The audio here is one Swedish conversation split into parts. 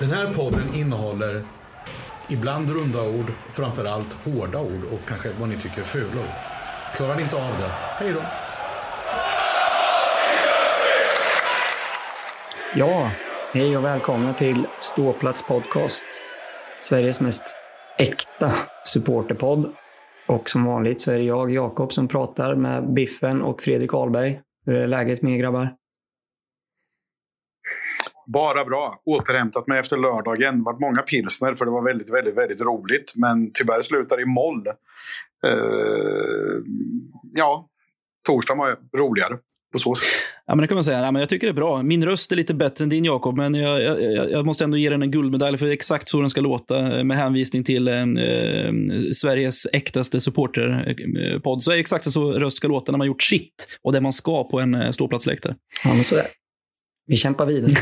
Den här podden innehåller ibland runda ord, framförallt hårda ord och kanske vad ni tycker är fula ord. Klarar ni inte av det, hej då! Ja, hej och välkomna till Ståplats podcast. Sveriges mest äkta supporterpodd. Och som vanligt så är det jag, Jakob, som pratar med Biffen och Fredrik Ahlberg. Hur är läget med er grabbar? Bara bra. Återhämtat mig efter lördagen. Det var många pilsner för det var väldigt, väldigt, väldigt roligt. Men tyvärr slutade i moll. Uh, ja, torsdagen var roligare på så sätt. Ja, men det kan man säga. Ja, men jag tycker det är bra. Min röst är lite bättre än din, Jakob, men jag, jag, jag, måste ändå ge den en guldmedalj för exakt så den ska låta eh, med hänvisning till eh, eh, Sveriges äktaste supporterpodd. Så är det exakt så röst ska låta när man gjort sitt och det man ska på en ståplatsläktare. Ja, men så är det. Vi kämpar vidare.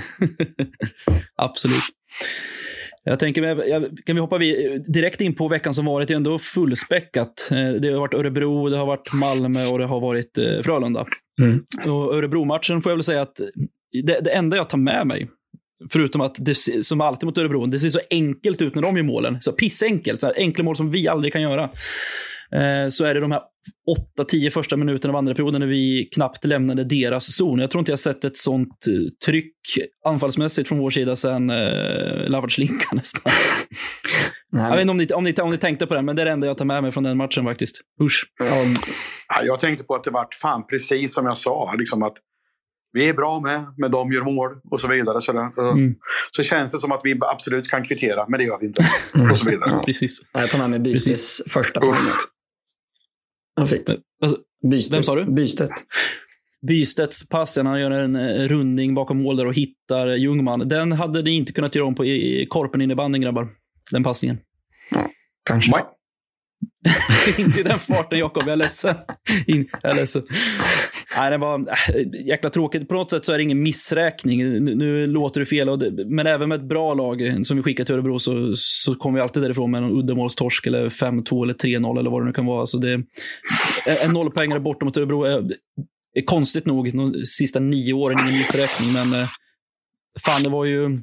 Absolut. Jag tänker, kan vi hoppa direkt in på veckan som varit? Det är ändå fullspäckat. Det har varit Örebro, det har varit Malmö och det har varit Frölunda. Mm. Och Örebro-matchen får jag väl säga att det, det enda jag tar med mig, förutom att det som alltid mot Örebro, det ser så enkelt ut när de gör målen. Så pissenkelt. Så här, enkla mål som vi aldrig kan göra. Eh, så är det de här 8-10 första minuterna av andra perioden när vi knappt lämnade deras zon. Jag tror inte jag sett ett sånt eh, tryck anfallsmässigt från vår sida sedan eh, Lavardslinka nästan. Nej, jag vet inte om ni, om, ni, om ni tänkte på det, men det är det enda jag tar med mig från den matchen faktiskt. Usch. Ja, jag tänkte på att det vart fan precis som jag sa. Liksom att vi är bra med, men de gör mål och så vidare. Så, mm. så känns det som att vi absolut kan kvittera, men det gör vi inte. Och så vidare. Precis. Jag tar med mig Bystedts första poäng. Ja, fint. Alltså, Bystedt. Vem sa du? Bystedt. Bystedts pass, han gör en eh, rundning bakom mål där och hittar Ljungman. Den hade ni inte kunnat göra om på i, i korpen innebandyn, grabbar. Den passningen. Ja, kanske. Nej. inte i den farten, Jakob. Jag är ledsen. jag är ledsen. Nej, det var äh, jäkla tråkigt. På något sätt så är det ingen missräkning. Nu, nu låter det fel, och det, men även med ett bra lag som vi skickar till Örebro så, så kommer vi alltid därifrån med en uddamålstorsk eller 5-2 eller 3-0 eller vad det nu kan vara. Så det, en nollpoängare borta mot Örebro är, är konstigt nog de sista nio åren ingen missräkning, men äh, fan, det var ju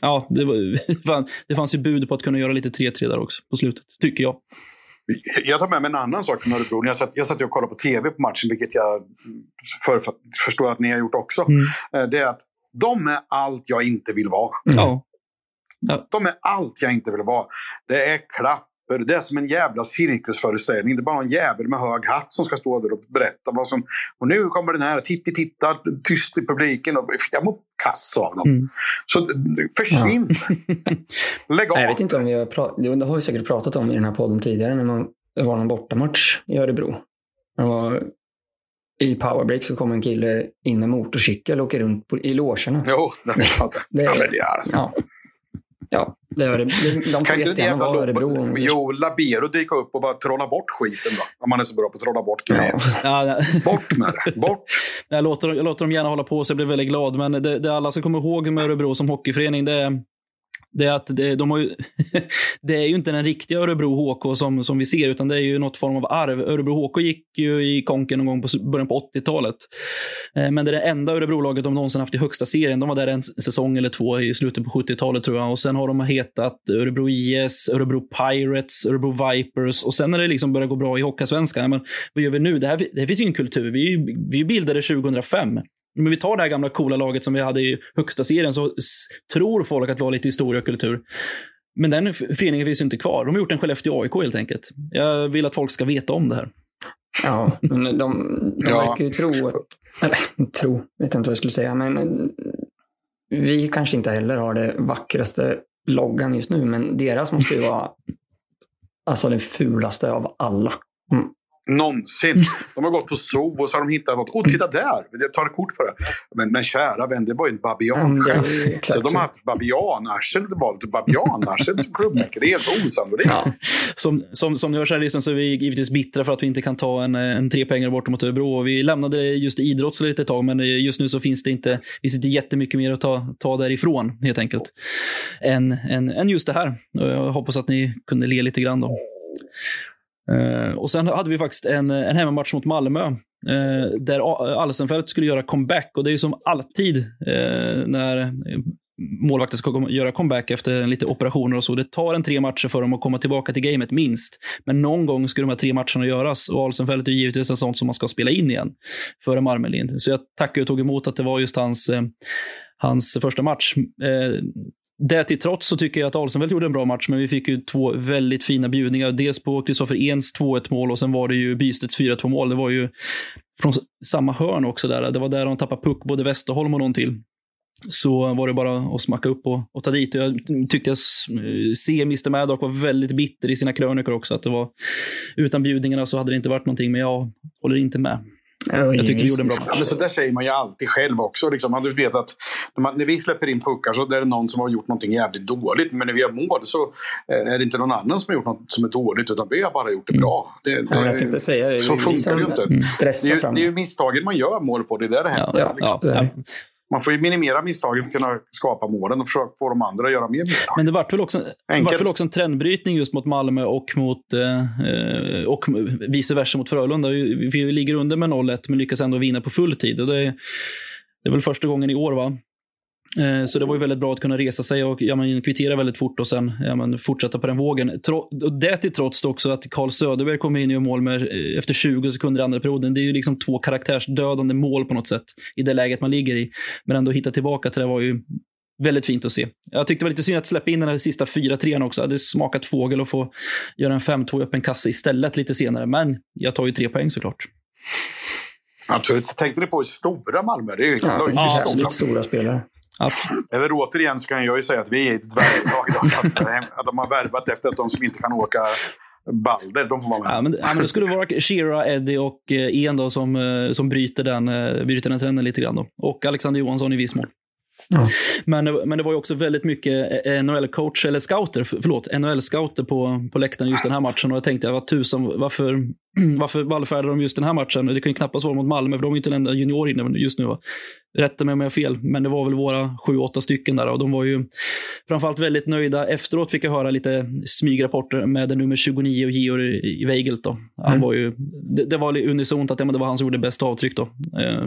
ja, det, var, det fanns ju bud på att kunna göra lite 3-3 där också på slutet, tycker jag. Jag tar med mig en annan sak från Örebro. Jag satt, jag satt och kollade på tv på matchen, vilket jag för, för, förstår att ni har gjort också. Mm. Eh, det är att de är allt jag inte vill vara. Mm. De är allt jag inte vill vara. Det är klapp papper. Det är som en jävla cirkusföreställning. Det är bara en jävel med hög hatt som ska stå där och berätta vad som... Och nu kommer den här, titti titta, tyst i publiken. Och jag mår kass av dem. Mm. Så försvinn! Ja. Lägg av! Jag vet inte om vi har pratat... Det har vi säkert pratat om i den här podden tidigare. När man, det var någon bortamatch i Örebro. Det var i powerbreak så kom en kille in med motorcykel och åker runt på, i logerna. Jo, det, det, det, ja, men det är alltså. ja. Ja, det det. De får jättegärna vara Örebro. Jo, Labero dyka upp och bara trolla bort skiten då. Om man är så bra på att trolla bort grejer. Ja. Bort med det. Bort. Jag låter, jag låter dem gärna hålla på så jag blir väldigt glad. Men det, det alla ska komma ihåg med Örebro som hockeyförening, det är det är att det, de har ju, det är ju inte den riktiga Örebro HK som, som vi ser, utan det är ju något form av arv. Örebro HK gick ju i konken någon gång på början på 80-talet. Eh, men det är det enda Örebro-laget de någonsin haft i högsta serien. De var där en säsong eller två i slutet på 70-talet tror jag. Och sen har de hetat Örebro IS, Örebro Pirates, Örebro Vipers och sen när det liksom börjar gå bra i Hockeysvenskan, men vad gör vi nu? Det här, det här finns ju ingen kultur. Vi, vi bildade 2005. Men vi tar det här gamla coola laget som vi hade i högsta serien så tror folk att vi har lite historia och kultur. Men den föreningen finns ju inte kvar. De har gjort en Skellefteå AIK helt enkelt. Jag vill att folk ska veta om det här. Ja, men de, de ja. verkar ju tro, eller tro, vet inte vad jag skulle säga, men vi kanske inte heller har det vackraste loggan just nu, men deras måste ju vara alltså den fulaste av alla. Någonsin. De har gått på zoo och så har de hittat något. Åh, titta där! Jag tar ett kort på det. Men, men kära vän, det var ju en babian. Mm, så de har haft babianarsel. Det var babianarsel som klubbmärke. Det är helt osannolikt. Ja. Som, som, som ni hör så här så är vi givetvis bittra för att vi inte kan ta en, en tre pengar borta mot Örebro. Vi lämnade just idrott så lite ett tag, men just nu så finns det inte, finns inte jättemycket mer att ta, ta därifrån helt enkelt. Än, än, än just det här. Jag hoppas att ni kunde le lite grann då. Eh, och sen hade vi faktiskt en, en hemmamatch mot Malmö. eh, där Alsenfelt skulle göra comeback. Och det är ju som alltid eh, när målvakter ska göra comeback efter lite operationer och så. Det tar en tre matcher för dem att komma tillbaka till gamet, minst. Men någon gång ska de här tre matcherna göras och Alsenfelt är givetvis en sån som man ska spela in igen före Marmelind. Så jag tackar och tog emot att det var just hans, eh, hans första match. Eh, det till trots så tycker jag att Alsenfelt gjorde en bra match, men vi fick ju två väldigt fina bjudningar. Dels på Kristoffer Ens 2-1 mål och sen var det ju Bystedts 4-2 mål. Det var ju från samma hörn också där. Det var där de tappade puck, både Westerholm och någon till. Så var det bara att smacka upp och, och ta dit. Jag tyckte jag eh, se Mr Maddock var väldigt bitter i sina krönikor också. Att det var, utan bjudningarna så hade det inte varit någonting, men jag håller inte med. Jag tyckte vi gjorde en bra match. Ja, men så där säger man ju alltid själv också. Liksom. Man vet att när, man, när vi släpper in puckar så är det någon som har gjort någonting jävligt dåligt. Men när vi har mål så är det inte någon annan som har gjort något som är dåligt. Utan vi har bara gjort det bra. Det, det, ja, jag tänkte säga det. Så funkar det ju inte. Det är, ju, det är ju misstagen man gör mål på. Det är där det händer. Ja, ja, liksom. ja man får ju minimera misstagen för att kunna skapa målen och försöka få de andra att göra mer misstag. Men det vart väl också, vart väl också en trendbrytning just mot Malmö och, mot, eh, och vice versa mot Frölunda. Vi, vi ligger under med 0-1 men lyckas ändå vinna på full tid. Och det, är, det är väl första gången i år va? Eh, så det var ju väldigt bra att kunna resa sig och ja, men, kvittera väldigt fort och sen ja, men, fortsätta på den vågen. Tro och det till trots också att Carl Söderberg kommer in i mål med, eh, efter 20 sekunder i andra perioden. Det är ju liksom två karaktärsdödande mål på något sätt i det läget man ligger i. Men ändå hitta tillbaka till det var ju väldigt fint att se. Jag tyckte det var lite synd att släppa in den här sista 4-3 också. Det hade smakat fågel att få göra en 5-2 i öppen kasse istället lite senare. Men jag tar ju tre poäng såklart. Absolut. Tänkte ni på stora Malmö? Det är ju ja, ja, stora. stora spelare. Eller återigen så kan jag ju säga att vi är ett dvärglag. att de har värvat efter att de som inte kan åka Balder, de får vara med. Ja, men, ja, men det skulle vara Shira, Eddie och eh, En då, som, eh, som bryter, den, eh, bryter den trenden lite grann. Då. Och Alexander Johansson i viss mån. Ja. Men, men det var ju också väldigt mycket NHL-coach, eller scouter, förlåt, NHL-scouter på, på läktaren just den här matchen. Och jag tänkte, vad tusan, varför, varför vallfärdar de just den här matchen? Det kan ju knappast vara mot Malmö, för de är ju inte den enda junior just nu. Va? Rätta mig om jag har fel, men det var väl våra sju, åtta stycken där. Och de var ju framförallt väldigt nöjda. Efteråt fick jag höra lite smygrapporter med nummer 29 och Georg Weigelt. Då. Han mm. var ju, det, det var unisont att det, det var han som gjorde bäst avtryck. Då. Eh,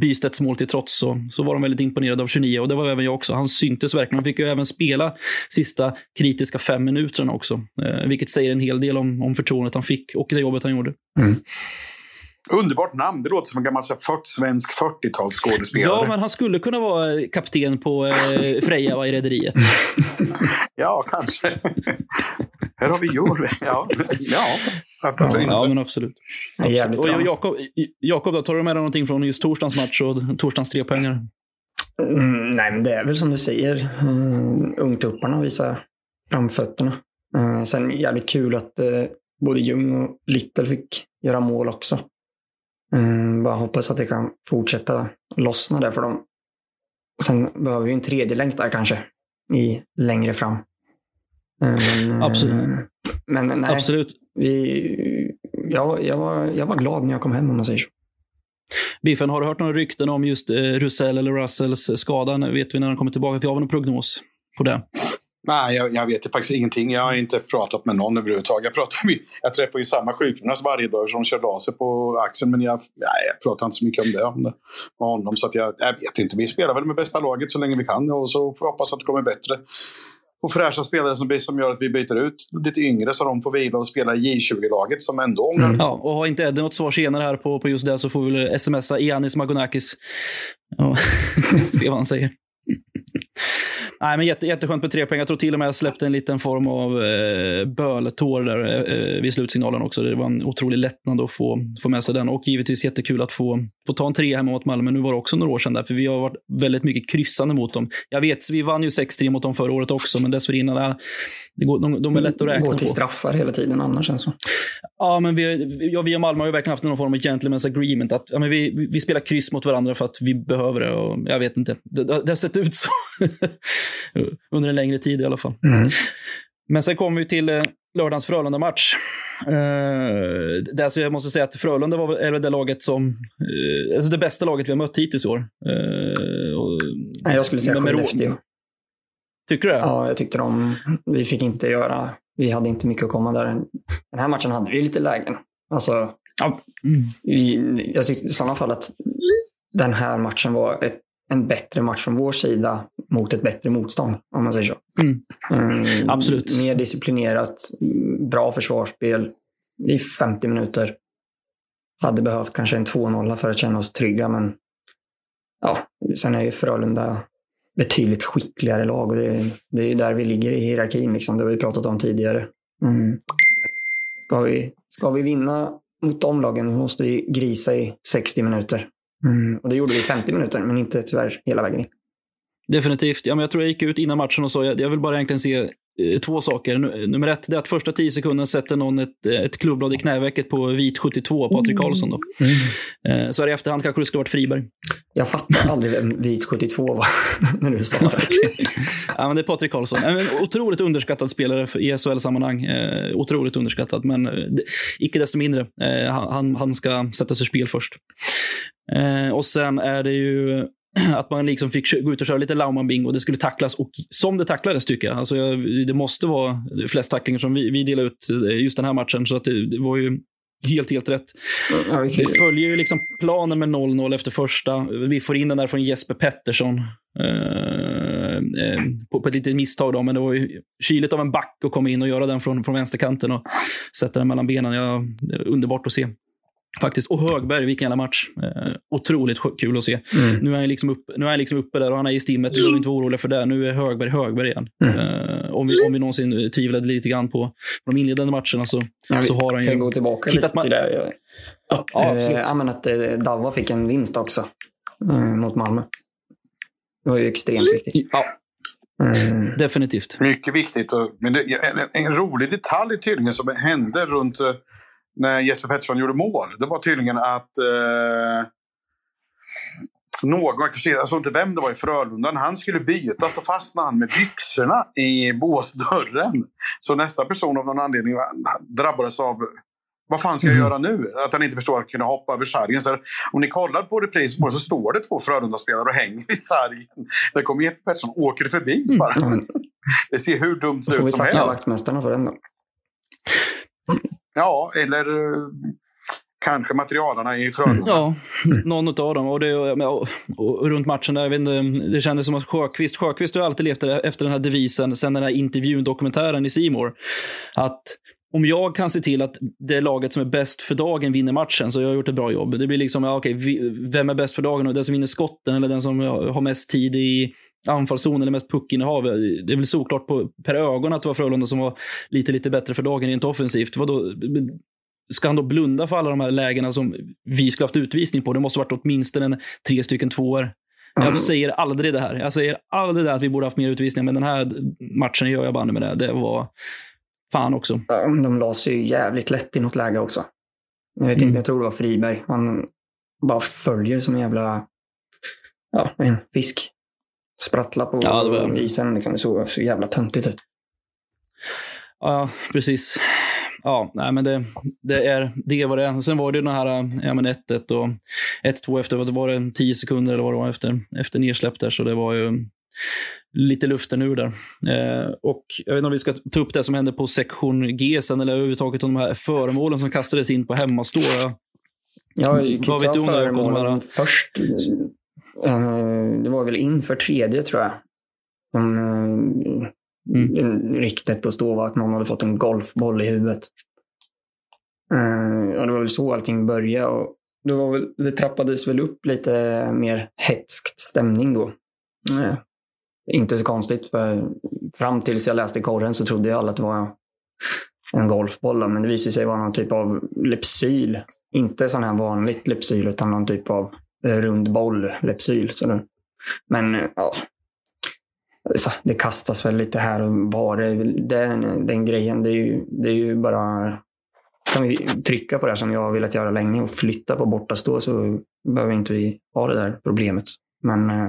Bystedts mål till trots så, så var de väldigt imponerade av 29 och det var även jag också. Han syntes verkligen. Han fick ju även spela sista kritiska fem minuterna också, eh, vilket säger en hel del om, om förtroendet han fick och det jobbet han gjorde. Mm. Underbart namn. Det låter som en gammal så, för, svensk 40-talsskådespelare. Ja, men han skulle kunna vara kapten på eh, Freja va, i Rederiet. ja, kanske. Här har vi Jorve. Ja, ja. Ja, ja, men absolut. absolut. Och Jakob, Jakob, tar du med dig någonting från just torsdagens match och torsdagens tre poänger? Mm, nej, men det är väl som du säger. Uh, ungtupparna visar framfötterna. Uh, sen jävligt kul att uh, både Ljung och Little fick göra mål också. Uh, bara hoppas att det kan fortsätta lossna där för dem. Sen behöver vi en tredje länk där kanske, i längre fram. Men, Absolut. Men nej, Absolut. Vi, jag, jag, var, jag var glad när jag kom hem om man säger så. Biffen, har du hört några rykten om just eh, Russell eller Russells skada? Vet vi när han kommer tillbaka? Vi har någon prognos på det? Nej, jag, jag, vet faktiskt ingenting. Jag har inte pratat med någon överhuvudtaget. Jag, pratar med, jag träffar ju samma sjukgymnast varje dag som kör laser på axeln. Men jag, nej, jag pratar inte så mycket om det, om det med honom. Så att jag, jag vet inte. Vi spelar väl med bästa laget så länge vi kan och så får vi hoppas att det kommer bättre och fräscha spelare som, som gör att vi byter ut lite yngre så de får vila och spela i J20-laget som ändå ångar. Mm. Ja, och har inte Eddie något svar senare här på, på just det så får vi väl smsa Ianis Magonakis och se vad han säger. Nej, men jätte, jätteskönt med tre poäng. Jag tror till och med jag släppte en liten form av eh, böltår där eh, vid slutsignalen också. Det var en otrolig lättnad att få, få med sig den och givetvis jättekul att få, få ta en tre hemma mot Malmö. Nu var det också några år sedan där, för vi har varit väldigt mycket kryssande mot dem. Jag vet, vi vann ju 6-3 mot dem förra året också, men dessförinnan, där, det går, de, de är lätt att räkna på. Går till straffar hela tiden annars känns så. Ja, men vi, ja, vi och Malmö har ju verkligen haft någon form av gentleman's agreement. Att, ja, men vi, vi spelar kryss mot varandra för att vi behöver det. Och jag vet inte. Det, det har sett ut så. Under en längre tid i alla fall. Mm. Men sen kommer vi till eh, lördagens Frölunda-match. Uh, jag måste säga att Frölunda var är det laget som, uh, alltså det bästa laget vi har mött hittills i år. Uh, och, Nej, jag skulle säga Skellefteå. Tycker du det? Ja, jag tyckte de, vi fick inte göra, vi hade inte mycket att komma där. Den här matchen hade vi lite lägen. Alltså, ja. mm. vi, jag tyckte i sådana fall att den här matchen var ett en bättre match från vår sida mot ett bättre motstånd, om man säger så. Mm. Mm, Absolut. Mer disciplinerat, bra försvarsspel i 50 minuter. Hade behövt kanske en 2-0 för att känna oss trygga, men ja, sen är ju Frölunda betydligt skickligare lag och det, är- det är ju där vi ligger i hierarkin. Liksom. Det har vi pratat om tidigare. Mm. Ska, vi, ska vi vinna mot de lagen måste vi grisa i 60 minuter. Mm. Och det gjorde vi i 50 minuter, men inte tyvärr hela vägen in. Definitivt. Ja, men jag tror jag gick ut innan matchen och sa jag, jag vill bara egentligen se eh, två saker. Nu- Nummer ett, det är att första tio sekunden sätter någon ett, eh, ett klubblad i knävecket på vit 72, Patrik Karlsson. Då. Eh, Så här i efterhand kanske det skulle varit Friberg. Jag fattar aldrig vem vit 72 var när du sa det. Ja, men det är Patrik Karlsson. En otroligt underskattad spelare i SHL-sammanhang. Eh, otroligt underskattad, men eh, icke desto mindre. Eh, han- han, ska sättas ur spel först. Eh, och sen är det ju att man liksom fick gå ut och köra lite Lauman-bingo. Det skulle tacklas och som det tacklades tycker jag. Alltså, det måste vara flest tacklingar som vi, vi delade ut eh, just den här matchen. Så att det, det var ju helt, helt rätt. Ja, vi följer ju liksom planen med 0-0 efter första. Vi får in den där från Jesper Pettersson. Eh, eh, på, på ett litet misstag då, men det var ju kyligt av en back att komma in och göra den från, från vänsterkanten och sätta den mellan benen. Ja, underbart att se. Faktiskt. Och Högberg, vilken jävla match. Eh, otroligt kul att se. Mm. Nu är han liksom uppe, nu är han liksom uppe där och han är i stimmet. Du behöver inte vara orolig för det. Nu är Högberg Högberg igen. Mm. Eh, om, vi, om vi någonsin tvivlade lite grann på de inledande matcherna så, Ja, vi så har han kan ju... gå tillbaka hittat lite till det. Att, Ja, eh, ja, men att eh, Davva fick en vinst också eh, mot Malmö. Det var ju extremt viktigt. Ja, Eh, definitivt. Mycket viktigt. Och, men det, en, en rolig detalj tydligen som hände runt eh, när Jesper Pettersson gjorde mål. Det var tydligen att eh, någon, jag alltså inte vem det var i Frölunda, när han skulle byta så fastnade han med byxorna i båsdörren. Så nästa person av någon anledning drabbades av vad fan ska jag Mm. göra nu? Att han inte förstår att kunna hoppa över sargen. Så om ni kollar på reprisen så står det två Frölunda-spelare och hänger i sargen. Där kommer Jesper Pettersson och åker förbi bara. ja, men Det ser hur dumt då får vi ut som tacka helst. vaktmästarna för den då. Ja, eller eh, kanske materialarna i Frölunda. Ja, någon av dem. Och, det, och, och, och runt matchen där, jag vet inte, det kändes som att Sjöqvist, Sjöqvist har alltid levt efter den här devisen, sen den här intervjun, dokumentären i Simor att om jag kan se till att det laget som är bäst för dagen vinner matchen, så har jag gjort ett bra jobb. Det blir liksom, ja, okej, vem är bäst för dagen? Och den som vinner skotten eller den som har mest tid i anfallszon eller mest puckinnehav. Det är väl såklart på, per ögon att det var Frölunda som var lite, lite bättre för dagen rent offensivt. Vadå, ska han då blunda för alla de här lägena som vi skulle haft utvisning på? Det måste varit åtminstone en, tre stycken tvåor. Jag säger aldrig det här. Jag säger aldrig det här att vi borde haft mer utvisningar, men den här matchen gör jag banne med det. Det var fan också. De la sig ju jävligt lätt i något läge också. Jag, vet Mm. inte, jag tror det var Friberg. Han bara följer som en jävla ja, en fisk. Sprattla på Ja, var- isen. Liksom. Det såg så jävla töntigt ut. Ja, precis. Ja, nej, men det, det är det var det är. Sen var det den här ja, men 1-1 och 1-2 efter, vad det var det, 10 sekunder eller vad det var efter, efter nedsläpp där, så det var ju lite luften ur där. Eh, och jag vet inte om vi ska ta upp det som hände på sektion G sen, eller överhuvudtaget om de här föremålen som kastades in på hemmastå. Ja. Ja, vi kan vad ju vet du om det, först. Eh, Det var väl inför tredje, tror jag. De, eh, Mm. Ryktet stå var att någon hade fått en golfboll i huvudet. Eh, Och det var väl så allting började. Och det, var väl, det trappades väl upp lite mer hetskt stämning då. Eh, Inte så konstigt, för fram tills jag läste korren så trodde jag alla att det var en golfboll. då, Men det visade sig vara någon typ av Lepsyl. Inte sån här vanligt Lepsyl, utan någon typ av Eh, rund boll Lepsyl. Så men eh, ja, så det kastas väl lite här och var. Det, den, den grejen, det är, ju, det är ju bara... Kan vi trycka på det här som jag har velat göra länge och flytta på bortastå så behöver inte vi ha det där problemet. Men eh,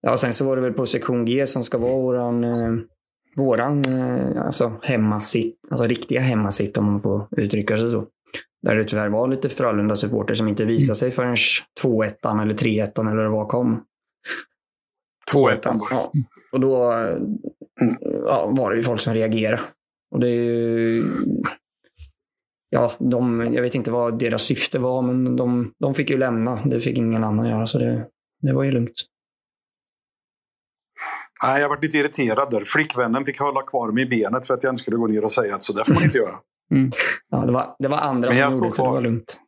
ja, sen så var det väl på sektion G som ska vara våran, våran alltså hemmasitt, alltså riktiga hemmasitt om man får uttrycka sig så. Där det tyvärr var lite Frölunda-supporter som inte visade sig förrän 2-1 eller 3-1 eller vad kom. 2-1. Ja. Och då eh, ja, var det ju folk som reagerade. Och det är ju... Ja, de, jag vet inte vad deras syfte var, men de, de fick ju lämna. Det fick ingen annan göra, så det, det var ju lugnt. Nej, jag var lite irriterad där. Flickvännen fick hålla kvar mig i benet för att jag inte skulle gå ner och säga att så där får man inte göra. Mm. Ja, det, var, det var andra Men som jag gjorde står så det var lugnt.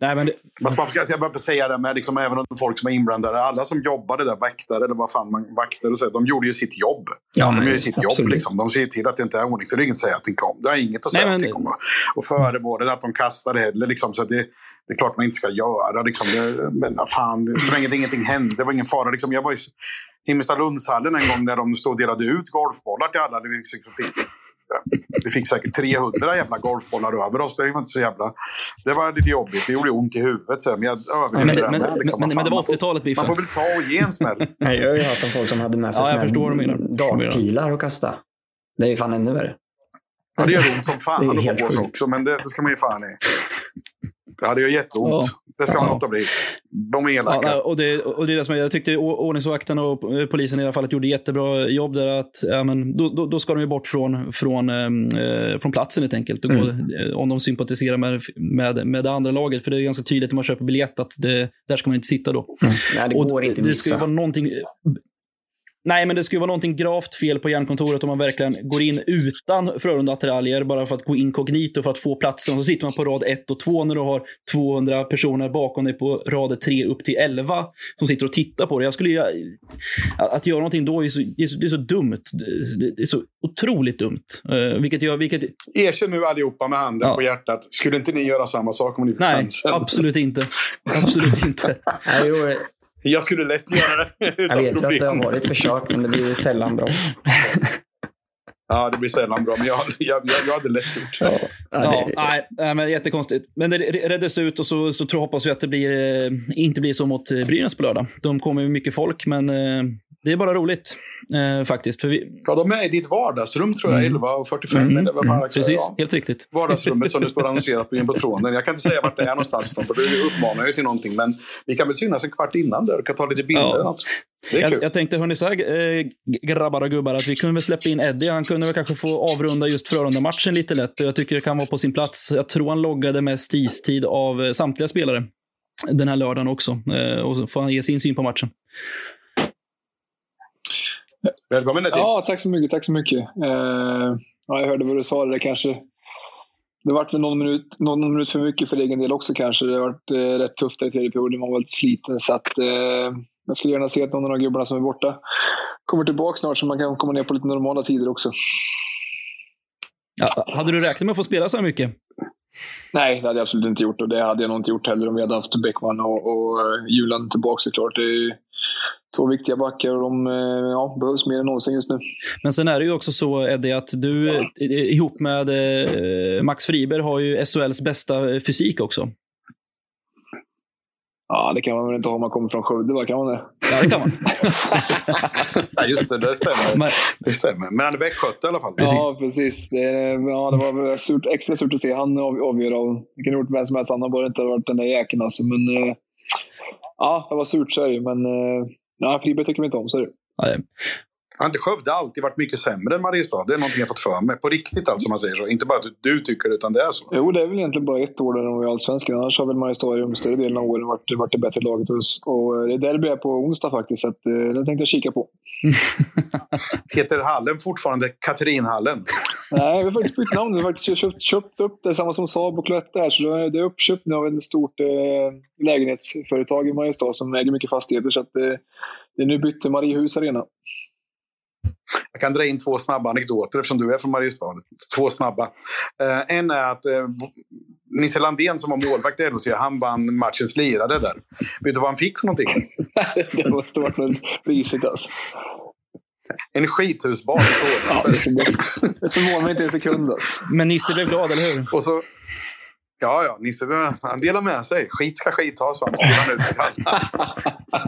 Nej, men det, Fast man ska, jag bara säga det med liksom, även om folk som är inblandade. Alla som jobbade där, väktare eller vad fan man vakter och så, de gjorde ju sitt jobb. Ja, De gör ju just, sitt jobb. absolut. Liksom. De ser till att det inte är ordning. Så det är inget att säga att om. Det är inget att säga Nej, men- någonting om. Och föregår det att de kastar heller. Liksom, så att det, det är klart man inte ska göra. Liksom, det, men fan, så länge det ingenting hände. Det var ingen fara. Liksom, jag var i Himmelstalundshallen en gång när de stod och delade ut golfbollar till alla. Det liksom fick, vi fick säkert 300 jävla golfbollar över oss. Det var inte så jävla... Det var lite jobbigt. Det gjorde ont i huvudet. Så, men jag men, överlevde men, det. men, med, liksom. men, men det var man får- 80-talet, Biffen. Man får väl ta och ge en smäll. Nej, jag har ju hört om folk som hade med sig Ja, dartpilar och kasta. Det är ju fan ännu värre. Ja, det gör ont som fan att helt på sig sjukt. också, men det, det ska man ju fan i. Ja, det gör jätteont. Ja. Det ska man Ja. låta bli. De är Ja, elaka. nej, och, det, och det är det som jag, jag tyckte ordningsvakten och polisen i alla fall gjorde jättebra jobb där. Att, ja, men, då, då, då ska de ju bort från, från, eh, från platsen helt enkelt. Och gå, eh, om de sympatiserar med, med, med det andra laget. För det är ganska tydligt när man köper biljett att det, där ska man inte sitta då. Nej, det Och går inte att det ska missa. vara någonting... Nej, men det skulle vara någonting gravt fel på hjärnkontoret om man verkligen går in utan Frölunda-attiraljer bara för att gå inkognito för att få platsen. Och så sitter man på rad 1 och 2 när du har 200 personer bakom dig på rad 3 upp till 11 som sitter och tittar på dig. Jag skulle. Att göra någonting då är så, det är så, det är så dumt. Det det är så otroligt dumt. Uh, vilket gör... Vilket, Erkänn nu allihopa med handen Ja. på hjärtat. Skulle inte ni göra samma sak om ni fick nej, chansen? absolut inte. Absolut inte. Jag skulle lätt göra det jag utan vet ju att det problem. har varit försök, men det blir sällan bra. Ja, det blir sällan bra, men jag, jag, jag, jag hade lätt gjort. Ja, Ja, det- nej, nej, men jättekonstigt. Men det reddes ut och så, så tror, hoppas vi att det blir, eh, inte blir så mot eh, Brynäs på lördag. De kommer med mycket folk, men eh, det är bara roligt eh, faktiskt. För vi, Ja, de är i ditt vardagsrum tror jag, 11 och 45. Mm. eller vad fan det precis, Ja. helt riktigt. Vardagsrummet som det står annonserat på jumbotronen. Jag kan inte säga vart det är någonstans, för det uppmanar ju till någonting. Men vi kan väl synas en kvart innan där och kan ta lite bilder. Ja. Jag, jag tänkte, hörni, så här, eh, grabbar och gubbar, att vi kunde väl släppa in Eddie. Han kunde väl kanske få avrunda just Frölunda-matchen lite lätt. Jag tycker det kan vara på sin plats. Jag tror han loggade mest istid av eh, samtliga spelare den här lördagen också. Eh, och så får han ge sin syn på matchen. Välkommen Eddie. Ja, tack så mycket. Tack så mycket. Eh, ja, jag hörde vad du sa. Det kanske det vart väl någon minut, någon minut för mycket för egen del också kanske. Det har varit eh, rätt tufft i tredje perioden. Man var lite sliten. Så att, eh, jag skulle gärna se att någon av de gubbarna som är borta kommer tillbaka snart så man kan komma ner på lite normala tider också. Ja, hade du räknat med att få spela så här mycket? Nej, det hade jag absolut inte gjort och det hade jag nog inte gjort heller om vi hade haft Bäckman och, och eh, Julan tillbaka såklart. Det är två viktiga backar och de eh, ja, behövs mer än någonsin just nu. Men sen är det ju också så, Eddie, att du eh, ihop med eh, Max Friberg har ju SHLs bästa fysik också. Ja, det kan man väl inte ha om man kommer från Skövde, va? Kan man det? Ja, det kan man. Ja, just det, det stämmer. Men, Det stämmer. Men han är västgöte i alla fall. Ja, precis. Det, ja, det var väl surt, extra surt att se han av, avgöra. Det kunde gjort vem som helst annan, bara det inte hade varit den där jäkeln. Alltså. Men ja, det var surt så är det. Men Nej, Friberg tycker vi inte om, ser du. Nej. Har inte Skövde alltid varit mycket sämre än Mariestad? Det är någonting jag fått för mig. På riktigt alltså, man säger så. Inte bara att du tycker utan det är så. Jo, det är väl egentligen bara ett år där de var i Allsvenskan. Annars har väl Mariestad i större delen av åren varit, varit det bättre laget. Och, och eh, det där blir jag på onsdag faktiskt, så att, eh, det tänkte jag kika på. Heter hallen fortfarande Katrinhallen? Nej, vi har faktiskt bytt namn. Vi har faktiskt köpt, köpt upp det, samma som Saab och Cloetta här. Så det är uppköpt nu av ett stort eh, lägenhetsföretag i Mariestad som äger mycket fastigheter. Så att, eh, det är nu bytt till Mariehus Arena. Jag kan dra in två snabba anekdoter eftersom du är från Mariestad. Två snabba. Eh, en är att eh, Nisse Landén som var målvakt i LHC, han vann matchens lirare där. Vet du vad han fick för någonting? det måste varit något risigt alltså. En skithusbad i Ja, det, förvånar mig inte en sekund. Alltså. Men Nisse blev glad, eller hur? Och så... Ja, ja, Nisse han delar med sig. Skit ska skit ha, så han han ut till alla.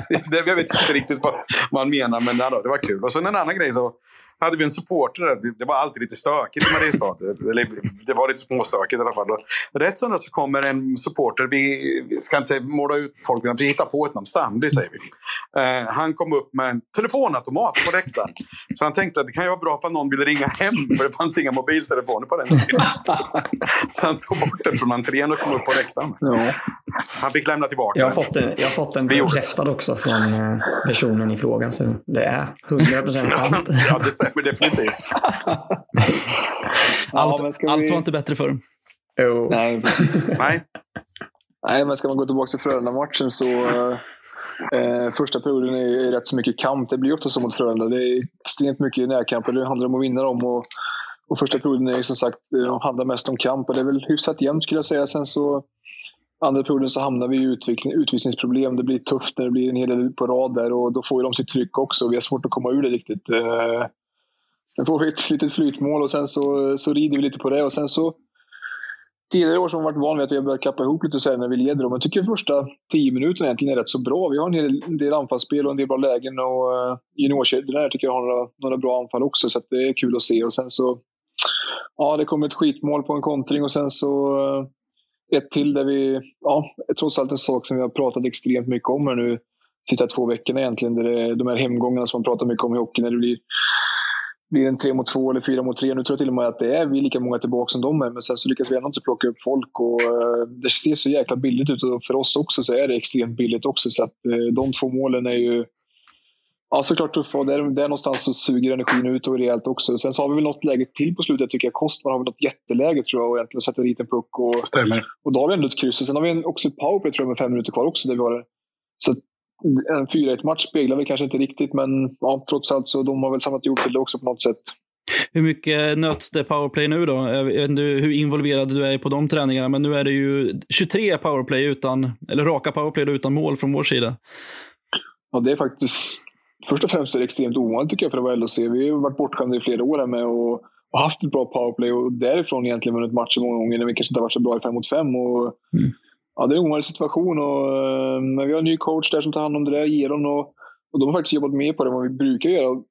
Det- Jag vet inte riktigt vad man menar, men det var kul. Och så en annan grej så hade vi en supporter där. Det- var alltid lite stökigt i Mariestad. Eller det var lite småstökigt i alla fall. Och rätt söndag så kommer en supporter. Vi ska inte måla ut folk, vi hittar på ett namn. Stanley säger vi. Eh, han kom upp med en telefonautomat på läktaren. Så han tänkte att det kan ju vara bra för någon vill ringa hem. För det fanns inga mobiltelefoner på den tiden. Så han tog bort den från entrén och kom upp på läktaren. Ja. Han fick lämna tillbaka Jag har den. fått en, jag har fått en Vi gjorde bekräftad också från eh, personen i fråga, så det är 100% sant. Ja, det stämmer definitivt. Allt, men ska vi- allt var inte bättre förr. Jo. Nej, Nej, Nej, men ska man gå tillbaka till Frölunda-matchen så eh, första perioden är, är rätt så mycket kamp. Det blir ofta så mot Frölunda. Det är extremt mycket närkamper. Det handlar om att vinna dem. Och, och första perioden är ju som sagt, eh, handlar mest om kamp och det är väl hyfsat jämnt skulle jag säga. Sen så andra perioden så hamnar vi i utveckling, utvisningsproblem. Det blir tufft när det blir en hel del på rad där och då får ju de sitt tryck också. Vi har svårt att komma ur det riktigt. Eh, sen får vi ett litet flytmål och sen så, så rider vi lite på det och sen så tidigare år har man varit van vid att vi har börjat klappa ihop lite så här när vi leder men Jag tycker första tio minuterna egentligen är rätt så bra. Vi har en hel en del anfallsspel och en del bra lägen och uh, juniorkedjorna tycker jag har några, några bra anfall också så att det är kul att se. Och sen så, ja det kom ett skitmål på en kontring och sen så uh, ett till där vi, ja trots allt en sak som vi har pratat extremt mycket om här nu sista två veckorna egentligen. Där det, de här hemgångarna som man pratar mycket om i hockey när det blir blir en tre mot två eller fyra mot tre. Nu tror jag till och med att det är vi lika många tillbaka som de är. Men sen så lyckas vi ändå inte plocka upp folk. Och, eh, det ser så jäkla billigt ut. Och för oss också så är det extremt billigt också. Så att eh, de två målen är ju ja, såklart tuffa. Och där, där någonstans så suger energin ut och rejält också. Sen så har vi väl något läge till på slutet tycker jag. Kostman har väl något jätteläge tror jag och egentligen sätter dit en puck. Och, stämmer. och då har vi ändå ett kryss. Och sen har vi en, också ett powerplay tror jag med fem minuter kvar också. Där vi har det. Så en 4-1 match speglar vi kanske inte riktigt. Men ja, trots allt så de har väl samlat ihop det också på något sätt. Hur mycket nöts det powerplay nu då? Jag vet inte hur involverad du är på de träningarna, men nu är det ju 23 powerplay utan, eller raka powerplay utan mål från vår sida. Ja, det är faktiskt... Först och främst är det extremt ovanligt tycker jag för att vara LHC. Vi har varit bortskämda i flera år här med och, och haft ett bra powerplay och därifrån egentligen vunnit matcher många gånger när vi kanske inte har varit så bra i fem mot fem. Och, Mm. Ja, det är en ovanlig situation. Och, eh, men vi har en ny coach där som tar hand om det där, Geron. Och, och de har faktiskt jobbat mer på det än vad vi brukar göra.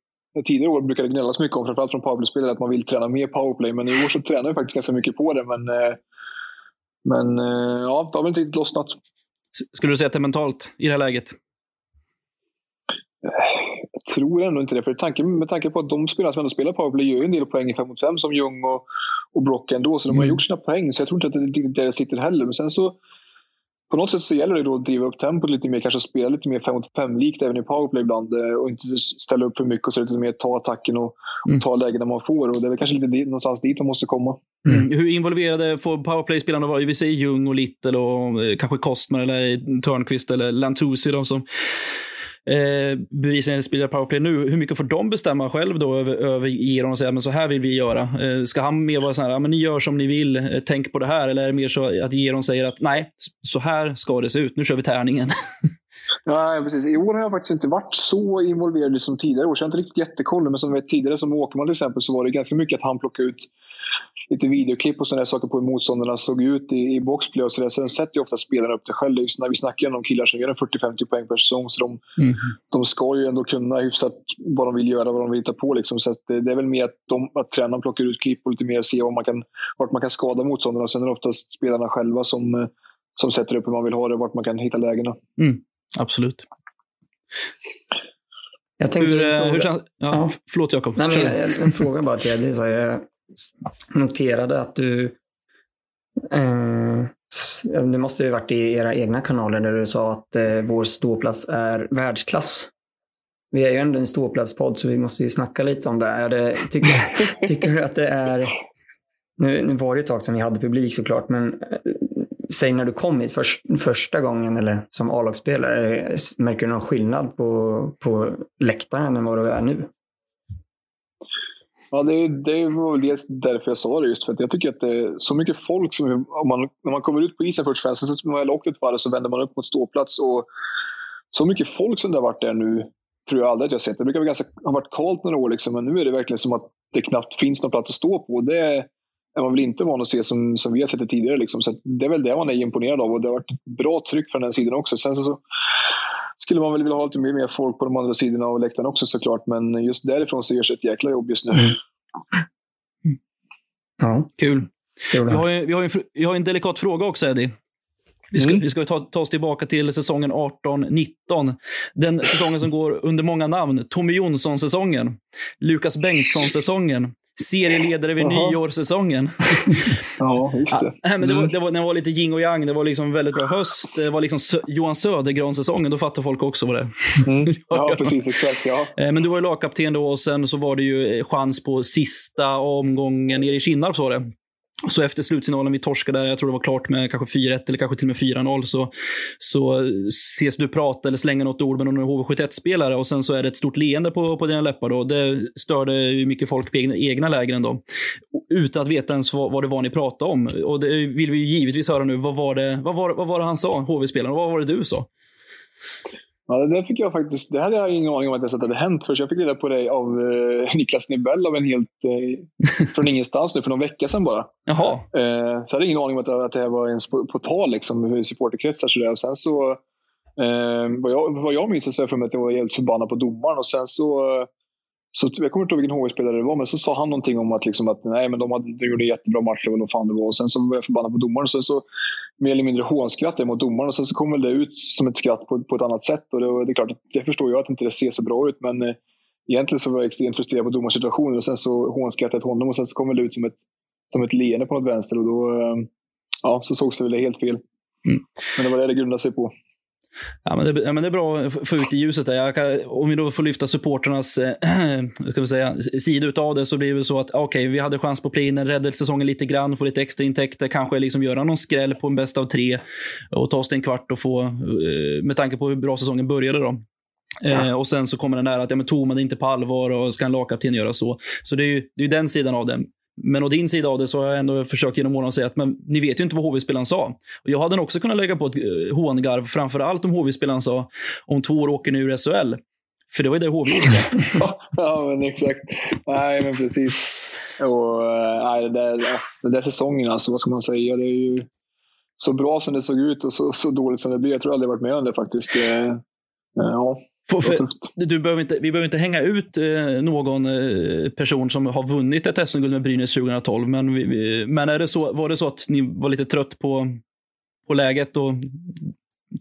Tidigare år brukade det gnällas mycket om, framförallt från powerplay-spelare, att man vill träna mer powerplay. Men i år så tränar vi faktiskt ganska mycket på det. Men, eh, men eh, ja, det har väl inte riktigt lossnat. Skulle du säga att det är mentalt i det här läget? Jag tror ändå inte det. För tanke, med tanke på att de spelarna som ändå spelar powerplay gör ju en del poäng i 5 mot 5 som Ljung och, och Brock ändå. Så de har Mm. gjort sina poäng. Så jag tror inte att det där sitter heller. Men sen så på något sätt så gäller det då att driva upp tempot lite mer. Kanske spela lite mer 5 mot 5-likt även i powerplay ibland. eh, Och inte ställa upp för mycket och så lite mer ta attacken och, Mm. och ta lägena man får. Och det är väl kanske lite dit, någonstans dit man måste komma. Mm. Hur involverade får powerplay-spelarna vara? Vi säger Ljung och Little och eh, kanske Kostman eller Törnqvist eller Lantusi, de som eh, bevisligen spelar powerplay nu. Hur mycket får de bestämma själv då över, över Giron och säga men så här vill vi göra? Eh, ska han mer vara så här, ja, men ni gör som ni vill, eh, tänk på det här? Eller är det mer så att Giron säger att nej, så här ska det se ut, nu kör vi tärningen? Ja, precis. I år har jag faktiskt inte varit så involverad som tidigare år. Så jag har inte riktigt jättekoll. Men som vet tidigare, som Åkerman till exempel, så var det ganska mycket att han plockade ut lite videoklipp och sådana saker på hur motståndarna såg ut i, i boxplay och så där. Sen sätter ju ofta spelarna upp det själv. Just när vi snackar om killar som gör en 40-50 poäng per säsong. Så de, Mm. de ska ju ändå kunna hyfsat vad de vill göra, vad de vill hitta på. Liksom. Så det, det är väl mer att, de, att tränaren plockar ut klipp och lite mer se vad man kan, vart man kan skada motståndarna. Sen är det oftast spelarna själva som, som sätter upp hur man vill ha det och vart man kan hitta lägena. Absolut. Jag tänkte Hur, eh, fråga- hur känns... Ja, Ja. Förlåt Jakob. Nej, men Kör. jag- en fråga bara till dig. Jag noterade att du... Eh, det måste ju varit i era egna kanaler där du sa att eh, vår ståplats är världsklass. Vi är ju ändå en ståplatspodd så vi måste ju snacka lite om det. Är det tycker, tycker du att det är... Nu, nu var det ett tag sedan vi hade publik såklart, men eh, säg när du kom hit för, första gången eller som A-lagsspelare, märker du någon skillnad på, på läktaren än vad du är nu? Ja, det, det var väl dels därför jag sa det. Just för att jag tycker att det är så mycket folk som... Om man, när man kommer ut på isen först och främst, så man väl åkt ett varv så vänder man upp mot ståplats. Och så mycket folk som det har varit där nu tror jag aldrig att jag sett. Det brukar vara ganska, ha varit kallt några år, liksom, men nu är det verkligen som att det knappt finns någon plats att stå på. Det är man väl inte van att se som, som vi har sett det tidigare. Liksom. Så det är väl det man är imponerad av och det har varit ett bra tryck från den sidan också. Sen så, så skulle man väl vilja ha lite mer, folk på de andra sidorna av läktaren också såklart. Men just därifrån så görs ett jäkla jobb just nu. Mm. Ja, Kul. kul. Vi har, ju, vi, har en vi har en delikat fråga också, Eddie. Vi ska, Mm. vi ska ta, ta oss tillbaka till säsongen 18-19. Den säsongen som går under många namn. Tommy Jonsson-säsongen. Lukas Bengtsson-säsongen. Serieledare vid nyårssäsongen. ja, just det. Ja, men det, var, det, var, det var lite yin och yang. Det var liksom väldigt bra höst. Det var liksom Sö Johan Södergran-säsongen. Då fattar folk också vad det är. Mm. Ja, precis. Exakt. Ja. Eh, men du var ju lagkapten då och sen så var det ju chans på sista omgången nere i Kinnarp, så var det. Så efter slutsignalen vi torskade, jag tror det var klart med kanske 4-1 eller kanske till och med 4-0, så, så ses du prata eller slänga något ord med någon HV71-spelare och sen så är det ett stort leende på, på dina läppar. Då. Det störde ju mycket folk på egna, egna lägren då. Utan att veta ens vad, vad det var ni pratade om. Och det vill vi givetvis höra nu. Vad var det, vad var, vad var det han sa, HV-spelaren? Vad var det du sa? Ja, det fick jag faktiskt. Det hade jag ingen aning om att det hade hänt för jag fick reda på det av eh, Niklas Nibell av en helt eh, från ingenstans nu för någon vecka sedan bara. Jaha. Eh, så jag hade ingen aning om att, att det här var ens på, på tal liksom, i supporterkretsar. Så och sen så, eh, vad, jag, vad jag minns så är jag för mig att jag var helt förbannad på domaren och sen så så jag kommer inte ihåg vilken HV-spelare det var, men så sa han någonting om att, liksom att nej, men de, hade, de gjorde jättebra match, eller vad fan det var. Och sen så var jag förbannad på domaren. Och sen så mer eller mindre hånskrattade jag mot domaren. Och sen så kom väl det ut som ett skratt på, på ett annat sätt. Och det, det är klart, det förstår jag att inte det ser så bra ut. Men eh, egentligen så var jag extremt frustrerad på domarsituationen. Och sen så hånskrattade jag till honom. Och sen så kom det ut som ett, som ett leende på något vänster. Och då eh, ja, så såg det väl helt fel. Mm. Men det var det det grundade sig på. Ja, men det, ja, men det är bra att få ut i ljuset. Där. Kan, om vi då får lyfta supporternas äh, ska vi säga, sida av det så blir det så att okay, vi hade chans på play räddade säsongen lite grann, få lite extra intäkter, kanske liksom göra någon skräll på en bäst av tre och ta oss till en kvart och få, äh, med tanke på hur bra säsongen började då. Ja. Eh, och sen så kommer den där att ja, men tog man det inte på allvar och ska en lagkapten göra så. Så det är ju det är den sidan av det. Men å din sida av det så har jag ändå försökt genom åren säga att men, ni vet ju inte vad HV-spelaren sa. Och jag hade nog också kunnat lägga på ett eh, hångarv, framför allt om HV-spelaren sa om två år åker ni ur SHL. För det var ju det HV gjorde. ja, men exakt. Nej, men precis. Och, eh, nej, det där, den där säsongen, alltså, vad ska man säga? Det är ju så bra som det såg ut och så, så dåligt som det blev. Jag tror aldrig varit med om det faktiskt. Eh, ja. För, för, du behöver inte, vi behöver inte hänga ut eh, någon eh, person som har vunnit ett SM-guld med Brynäs 2012. Men, vi, men är det så, var det så att ni var lite trött på, på läget och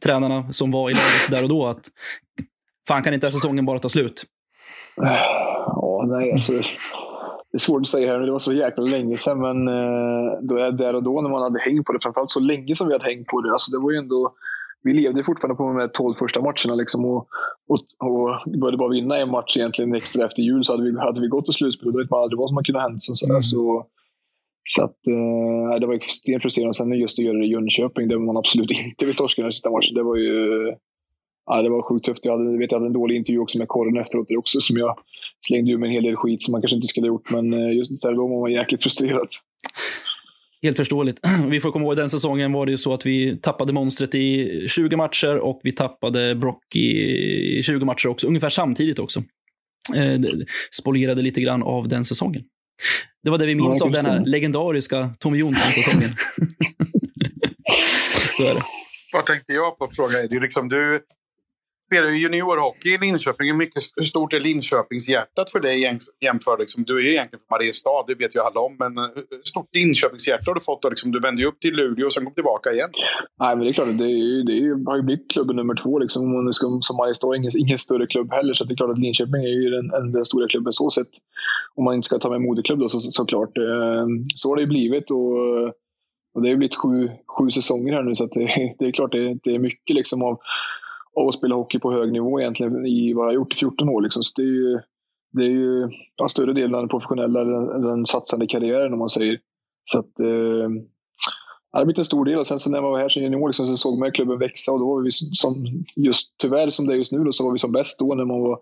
tränarna som var i läget där och då? Att fan, kan inte säsongen bara ta slut? Ja, nej, alltså, det är svårt att säga här, det var så jäkla länge sedan. Men eh, då är där och då när man hade hängt på det, framförallt så länge som vi hade hängt på det. Alltså, det var ju ändå vi levde fortfarande på de här 12 första matcherna. Liksom och, och, och började bara vinna en match egentligen extra efter jul så hade vi, hade vi gått till slutspel. Då vet man aldrig vad som hade kunnat hända. Så, mm. så, så att, eh, det var extremt frustrerande. Sen just att göra det i Jönköping där man absolut inte vill torska den sista matchen. Det var ju ja, det var sjukt tufft. Jag, hade, vet, jag hade en dålig intervju också med korren efteråt också som jag slängde ur med en hel del skit som man kanske inte skulle ha gjort. Men eh, just där då var man jäkligt frustrerad. Helt förståeligt. Vi får komma ihåg, den säsongen var det ju så att vi tappade monstret i 20 matcher och vi tappade Brock i 20 matcher också, ungefär samtidigt också. Eh, spolierade lite grann av den säsongen. Det var det vi minns ja, av den här legendariska Tommy Jonsson-säsongen. så är det. Vad tänkte jag på fråga är det liksom du spelar ju juniorhockey i Linköping. Hur, mycket, hur stort är Linköpingshjärtat för dig jämfört? Liksom, du är ju egentligen från Mariestad, det vet ju alla om. Men eh, hur stort Linköpingshjärta har du fått? Då, liksom, du vände ju upp till Luleå och sen kom tillbaka igen. Nej, men det är klart, det, är, det är, har ju blivit klubben nummer två. Liksom, om ska, som Mariestad är ingen, ingen större klubb heller. Så det är klart att Linköping är ju den, den stora klubben så sett. Om man inte ska ta med moderklubb då så, såklart. Så, så har det ju blivit. Och, och det har blivit sju, sju säsonger här nu så det, det, är klart det, det är mycket liksom av av att spela hockey på hög nivå egentligen i vad jag har gjort i 14 år. Liksom. Så det är ju, det är ju ja, större delen av den professionella, den, den satsande karriären om man säger. Så att, eh, det har blivit en stor del. Och sen så när man var här som junior liksom, så såg man klubben växa och då var vi som, just tyvärr som det är just nu, då, så var vi som bäst då när man var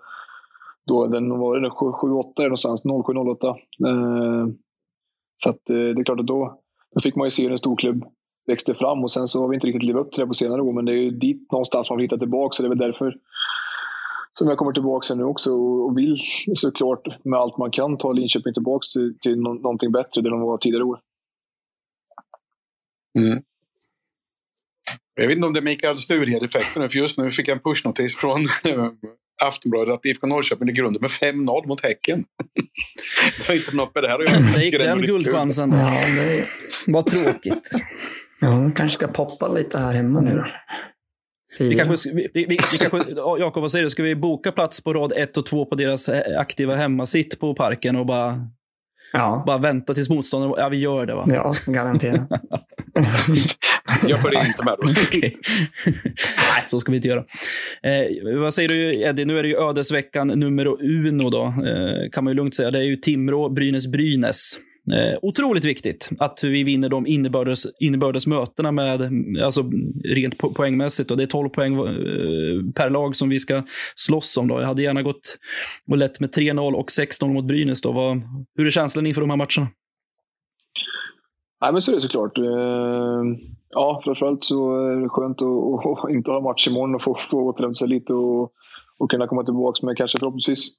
då den var det 7-8 någonstans, 07-08. Eh, så att, eh, det är klart att då, då fick man ju se en stor klubb växte fram och sen så har vi inte riktigt levt upp till det på senare år. Men det är ju dit någonstans man vill hitta tillbaka. Så det är väl därför som jag kommer tillbaka nu också och vill såklart med allt man kan ta Linköping tillbaka till, till någonting bättre där de var tidigare år. Mm. Jag vet inte om det är Mikael Sturhed-effekten för just nu fick jag en pushnotis från Aftonbladet att IFK Norrköping ligger under med 5-0 mot Häcken. det har inte något med det här att göra. Där gick den guldchansen. Ja, det var tråkigt. Ja, kanske ska poppa lite här hemma nu då. Vi kanske, vi, vi, vi kanske, Jakob, vad säger du? Ska vi boka plats på rad 1 och 2 på deras aktiva hemmasitt på parken och bara Ja. Bara vänta tills motståndaren... Ja, vi gör det va? Ja, garanterat. Jag följer inte med då. Okej. Nej, så ska vi inte göra. Eh, vad säger du Eddie? Nu är det ju ödesveckan nummer uno då. Eh, kan man ju lugnt säga. Det är ju Timrå, Brynäs, Brynäs. Eh, otroligt viktigt att vi vinner de innebördes, innebördes mötena med, alltså rent po poängmässigt. Och det är 12 poäng eh, per lag som vi ska slåss om. Då. Jag hade gärna gått och lett med 3-0 och 6-0 mot Brynäs. Då. Vad, hur är känslan inför de här matcherna? Nej, men så är det såklart. Eh, ja, framförallt så är det skönt att, att inte ha match imorgon och få, få återhämta sig lite och, och kunna komma tillbaka med kanske förhoppningsvis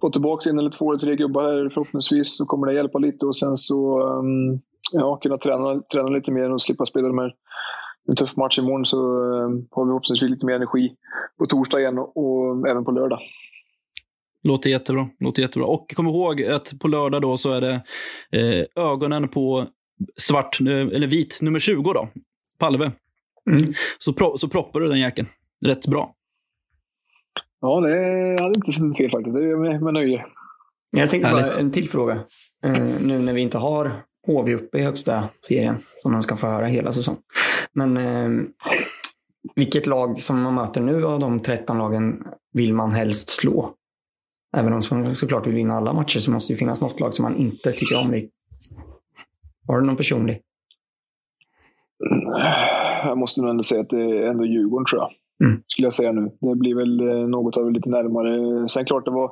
få tillbaka en eller två eller tre gubbar här förhoppningsvis så kommer det hjälpa lite och sen så um, ja, kunna träna, träna lite mer och slippa spela de här en tuff match imorgon så um, har vi förhoppningsvis lite mer energi på torsdag igen och, och även på lördag. Låter jättebra. Låter jättebra. Och kom ihåg att på lördag då så är det eh, ögonen på svart, eller vit, nummer 20 då. Palve. Mm. Så, pro, så proppar du den jäkeln rätt bra. Ja, det hade inte suttit fel faktiskt. Det är med, med nöje. Jag tänkte bara en till fråga. Uh, nu när vi inte har HV uppe i högsta serien, som de ska få höra hela säsongen. Men uh, vilket lag som man möter nu av de 13 lagen vill man helst slå? Även om man såklart vill vinna alla matcher så måste det finnas något lag som man inte tycker om. Det. Har du någon personlig? Jag måste nog ändå säga att det är ändå Djurgården tror jag. Mm. Skulle jag säga nu. Det blir väl eh, något av lite närmare. Sen klart det var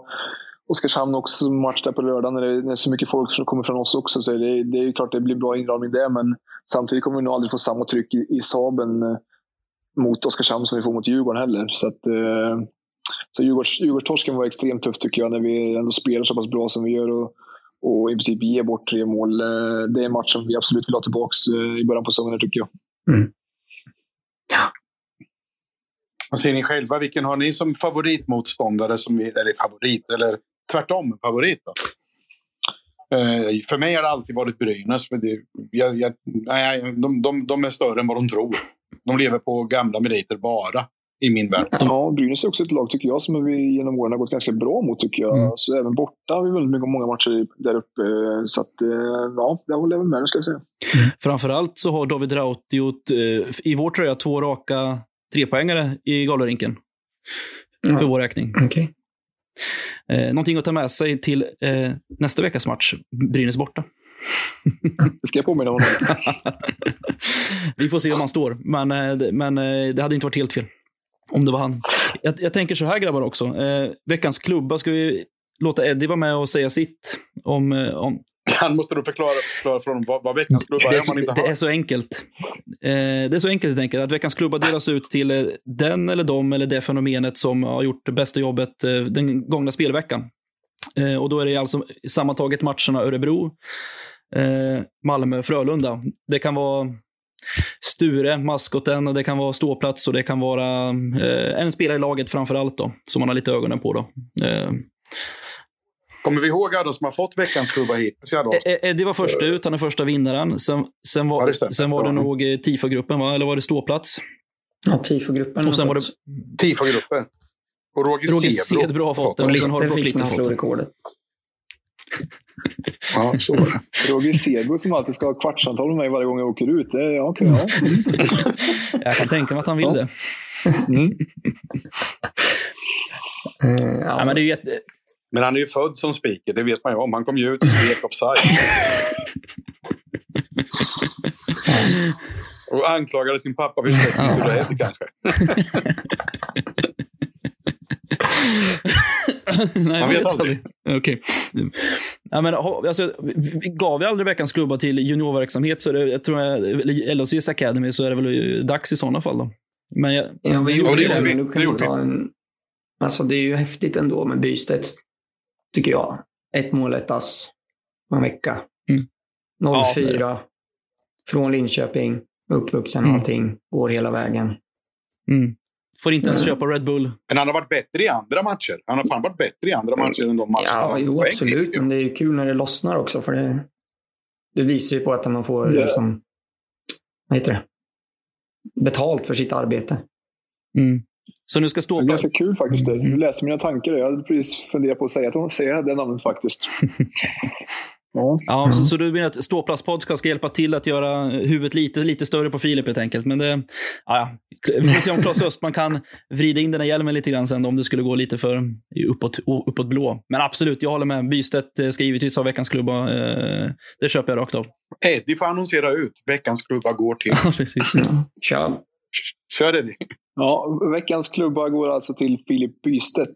Oskarshamn också match där på lördag när det är så mycket folk som kommer från oss också. Så det, det är klart det blir bra inramning där. Men samtidigt kommer vi nog aldrig få samma tryck i, i Saben eh, mot Oskarshamn som vi får mot Djurgården heller. Så, att, eh, så Djurgårds, Djurgårdstorsken var extremt tuff tycker jag när vi ändå spelar så pass bra som vi gör. Och, och i princip ger bort tre mål. Det är en match som vi absolut vill ha tillbaka i början på säsongen tycker jag. Mm. Vad säger ni själva? Vilken har ni som favoritmotståndare? Som, eller favorit, eller tvärtom favorit? Då? Uh, för mig har det alltid varit Brynäs. För det, jag, jag, nej, de, de, de är större än vad de tror. De lever på gamla meriter bara i min värld. Ja, Brynäs är också ett lag tycker jag som vi genom åren har gått ganska bra mot tycker jag. Mm. Så även borta har vi väldigt mycket, många matcher där uppe. Så att, eh, ja, jag håller med ska jag säga. Mm. Framförallt så har David Rautiot eh, i vår tröja två raka trepoängare i Galorinken. Mm. För vår räkning. Okay. Eh, någonting att ta med sig till eh, nästa veckas match, Brynäs borta. Det ska jag påminna om. Vi får se om han står, men, eh, men eh, det hade inte varit helt fel. Om det var han. Jag, jag tänker så här grabbar också. Eh, veckans klubba, ska vi låta Eddie vara med och säga sitt om, eh, om han måste då förklara, förklara för honom vad, vad veckans klubba är. Det är, så, det är så enkelt. Eh, det är så enkelt helt enkelt att veckans klubba delas ut till eh, den eller dem eller det fenomenet som har gjort det bästa jobbet eh, den gångna spelveckan. Eh, och då är det alltså sammantaget matcherna Örebro, eh, Malmö, Frölunda. Det kan vara Sture, maskoten, och det kan vara ståplats och det kan vara en spelare i laget framför allt då, som man har lite ögonen på. Då. Eh, Kommer vi ihåg alla som har fått veckans klubba hittills? E- e- Eddie var först ut, han är första vinnaren. Sen, sen var, ja, det, sen var det nog eh, TIFO-gruppen, va? eller var det ståplats? Ja, TIFO-gruppen. Och sen var det... TIFO-gruppen. Och Roger, Roger Cedro. Har fått den. Och sen har Brock Litter fått rekordet. ja, så var det. Roger Cedro som alltid ska ha kvartssamtal med mig varje gång jag åker ut. Det är, okay, ja. jag kan tänka mig att han vill ja. det. Mm. uh, ja. ja. men det är jätte... Men han är ju född som speaker, det vet man ju om. Han kom ju ut och skrek offside. och anklagade sin pappa för släktningsrädd kanske. Nej, Man vet aldrig. Okej. Okay. Ja, men, alltså, gav vi aldrig veckans klubba till juniorverksamhet, så är det, jag tror jag, LHC's Academy, så är det väl dags i sådana fall. Då. Men jag, ja, vi gjorde det, men då kan vi ta en... Alltså det är ju häftigt ändå med Bystedts tycker jag. Ett mål, ett ass en vecka. Mm. 04 ja, från Linköping, uppvuxen och mm. allting. Går hela vägen. Mm. Får inte ens köpa Red Bull. Men han har varit bättre i andra matcher. Han har fan varit bättre i andra matcher än de matcherna. Ja, jo, absolut. Men det är ju kul när det lossnar också. För det, det visar ju på att man får yeah. liksom, vad heter det? betalt för sitt arbete. Mm. Så nu ska stå Det är ganska kul faktiskt. Du läste mina tankar. Jag hade precis funderat på att säga, att säga det namnet faktiskt. Ja, ja så, så, du menar att ståplastpodcast ska hjälpa till att göra huvudet lite, lite större på Filip helt enkelt. Men det, ja, vi får se om Claes Östman kan vrida in den här hjälmen lite grann sen om det skulle gå lite för uppåt, uppåt blå. Men absolut, jag håller med. Bystedt eh, ska givetvis ha veckans klubba. Eh, det köper jag rakt av. Eddie får annonsera ut. Veckans klubba går till. Ja, precis. Kör. Kör Eddie. Ja, veckans klubba går alltså till Filip Bystedt.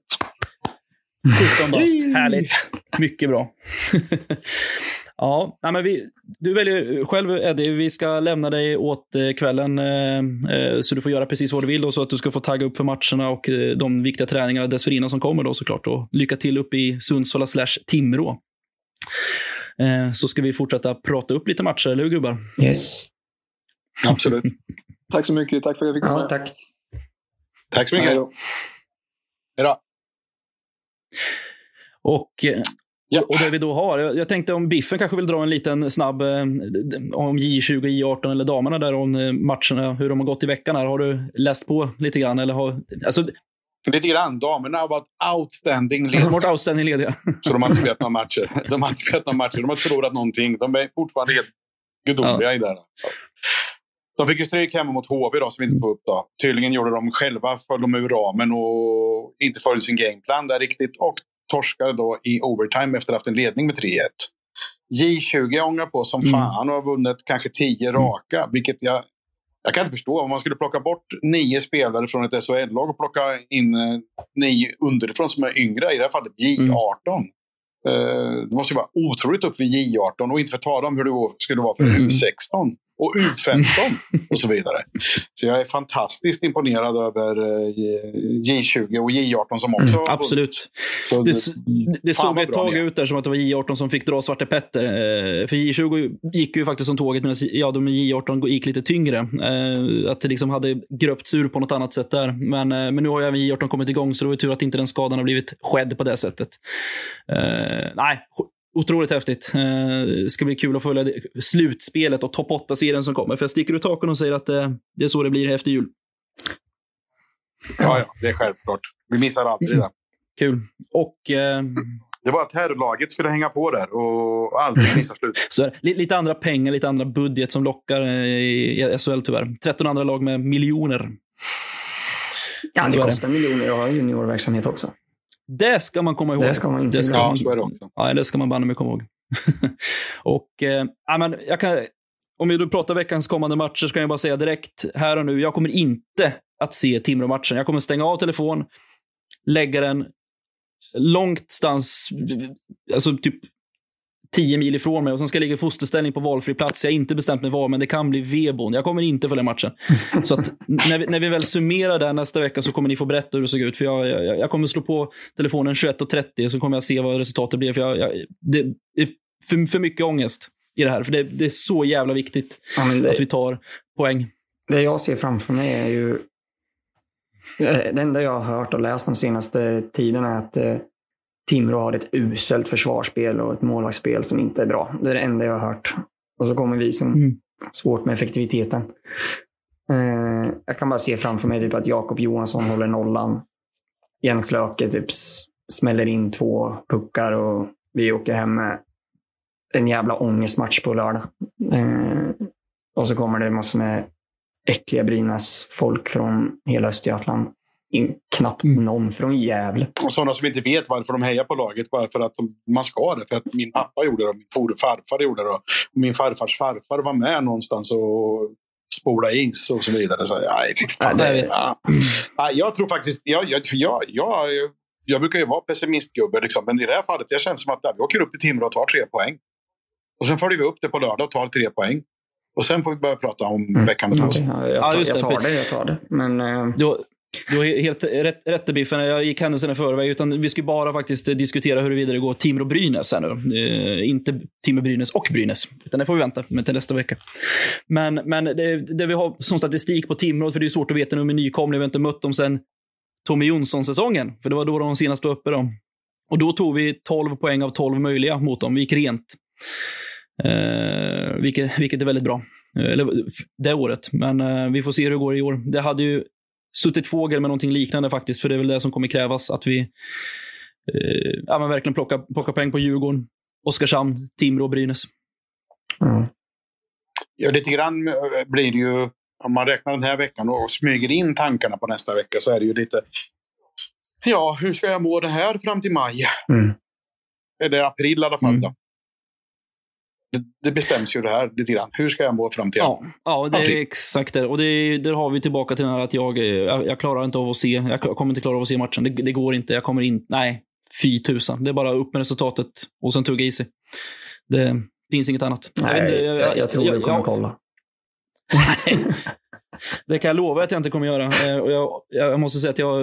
17 bast. Härligt. Mycket bra. ja, nej, men vi, du väljer själv Eddie. Vi ska lämna dig åt eh, kvällen. Eh, eh, så du får göra precis vad du vill. Och så att du ska få tagga upp för matcherna och de viktiga träningarna dessförinnan som kommer då såklart. Och lycka till upp i Sundsvall slash Timrå. Så ska vi fortsätta prata upp lite matcher, eller hur gubbar? Yes. Absolut. tack så mycket. Tack för att jag fick komma. Ja, tack. Tack så mycket. Hej då. Och, ja. och det vi då har, jag tänkte om Biffen kanske vill dra en liten snabb eh, om J20, J18 eller damerna där om eh, matcherna, hur de har gått i veckan här. Har du läst på lite grann? Eller har, alltså, Lite grann. Damerna har varit outstanding lediga. De har varit outstanding lediga. Så de har inte spelat några matcher. De har inte spelat några matcher. De har inte förlorat någonting. De är fortfarande helt gudomliga ja. i det här. De fick ju stryk hemma mot HV då, som inte tog upp. Då. Tydligen gjorde de själva, föll de ur ramen och inte följde sin gameplan där riktigt. Och torskade då i overtime efter att ha haft en ledning med 3-1. J20 ångar på som mm. fan och har vunnit kanske 10 mm. raka. Mm. Vilket jag, jag kan inte förstå. Om man skulle plocka bort nio spelare från ett SHL-lag och plocka in eh, nio underifrån som är yngre, i det här fallet J18. Mm. Uh, det måste ju vara otroligt upp vid J18 och inte för att tala om hur det skulle vara för mm. U16 och U15 och så vidare. Så jag är fantastiskt imponerad över eh, J20 och J18 som också mm, Absolut. Så det, det, det såg ett tag ut där som att det var J18 som fick dra Svarte Petter. Eh, för J20 gick ju faktiskt som tåget medan ja, de J18 gick lite tyngre. Eh, att det liksom hade gröpts ur på något annat sätt där. Men, men nu har ju även J18 kommit igång så det var tur att inte den skadan har blivit skedd på det sättet. nej, Otroligt häftigt. Det ska bli kul att följa slutspelet och topp 8-serien som kommer. För jag sticker ut taken och säger att det är så det blir efter jul. Ja, ja, det är självklart. Vi missar aldrig det. Kul. Och... Eh... Det var att herrlaget skulle hänga på där och aldrig missa slut. Så lite andra pengar, lite andra budget som lockar i SHL tyvärr. 13 andra lag med miljoner. Ja, det kostar miljoner att ha juniorverksamhet också. Det ska man komma ihåg. Det ska man inte det ska man, är det också. Ja, det ska man banne mig komma ihåg. och, eh, men jag kan, om vi då pratar veckans kommande matcher så kan jag bara säga direkt här och nu, jag kommer inte att se Timrå-matchen. Jag kommer stänga av telefon, lägga den långtstans, alltså typ 10 mil ifrån mig och sen ska jag ligga i fosterställning på valfri plats. Jag har inte bestämt mig var, men det kan bli Vebon. Jag kommer inte följa matchen. Så att när vi, när vi väl summerar där nästa vecka så kommer ni få berätta hur det såg ut. För jag, jag, jag kommer slå på telefonen 21.30 så kommer jag se vad resultatet blir. För jag, jag, det är för, för mycket ångest i det här. För det, det är så jävla viktigt ja, det, att vi tar poäng. Det jag ser framför mig är ju... Eh, det enda jag har hört och läst de senaste tiden är att eh, Timrå har ett uselt försvarsspel och ett målvaktsspel som inte är bra. Det är det enda jag har hört. Och så kommer vi som mm. svårt med effektiviteten. Eh, jag kan bara se framför mig typ att Jakob Johansson håller nollan. Jens Löke typ smäller in två puckar och vi åker hem med en jävla ångestmatch på lördag. Eh, och så kommer det massor med äckliga Brynäs folk från hela Östergötland knappt mm. någon från Gävle. Och sådana som inte vet varför de hejar på laget, bara för att de, man ska det. För att min pappa gjorde det, och min farfar gjorde det. Och min farfars farfar var med någonstans och spola is och så vidare. Så, aj, fan, ja, det, ja. ja, jag tror faktiskt, jag, jag, jag, jag, jag brukar ju vara pessimistgubbe, liksom, men i det här fallet jag känns som att vi åker upp till Timrå och tar tre poäng. Och sen följer vi upp det på lördag och tar tre poäng. Och sen får vi börja prata om mm. veckan med okay, ja, jag, tar, jag tar det, jag tar det. Men, då, du har helt rätt, rätt Biffen. Jag gick händelserna i förväg. Utan vi ska bara faktiskt diskutera huruvida det går Timrå Brynäs här nu. Eh, inte Timrå Brynäs och Brynäs. Utan det får vi vänta med till nästa vecka. Men, men det, det vi har som statistik på Timrå, för det är svårt att veta nu med nykomlingar. Vi har inte mött dem sen Tommy Jonsson-säsongen. För det var då de senast var uppe. Då. Och då tog vi 12 poäng av 12 möjliga mot dem. Vi gick rent. Eh, vilket, vilket är väldigt bra. Eh, eller det året. Men eh, vi får se hur det går i år. Det hade ju suttit fågel med någonting liknande faktiskt. För det är väl det som kommer krävas. Att vi eh, ja, men verkligen plockar plocka poäng på Djurgården. Oskarshamn, Timrå och Brynäs. Mm. Ja, lite grann eh, blir det ju, om man räknar den här veckan och smyger in tankarna på nästa vecka så är det ju lite, ja, hur ska jag må det här fram till maj? Mm. Eller april i alla fall. Mm. Det, det bestäms ju det här lite grann. Hur ska jag må fram till Ja, ja det är exakt det. Och det, där har vi tillbaka till den här att jag, eh, jag, jag klarar inte av att se. Jag kommer inte klara av att se matchen. Det, det går inte. Jag kommer in. Nej, fy tusan. Det är bara upp med resultatet och sen tugga i sig. Det finns inget annat. Nej, jag, inte, jag, tror du kommer jag- kolla. Det kan jag lova att jag inte kommer göra. Eh, Och jag, jag måste säga att jag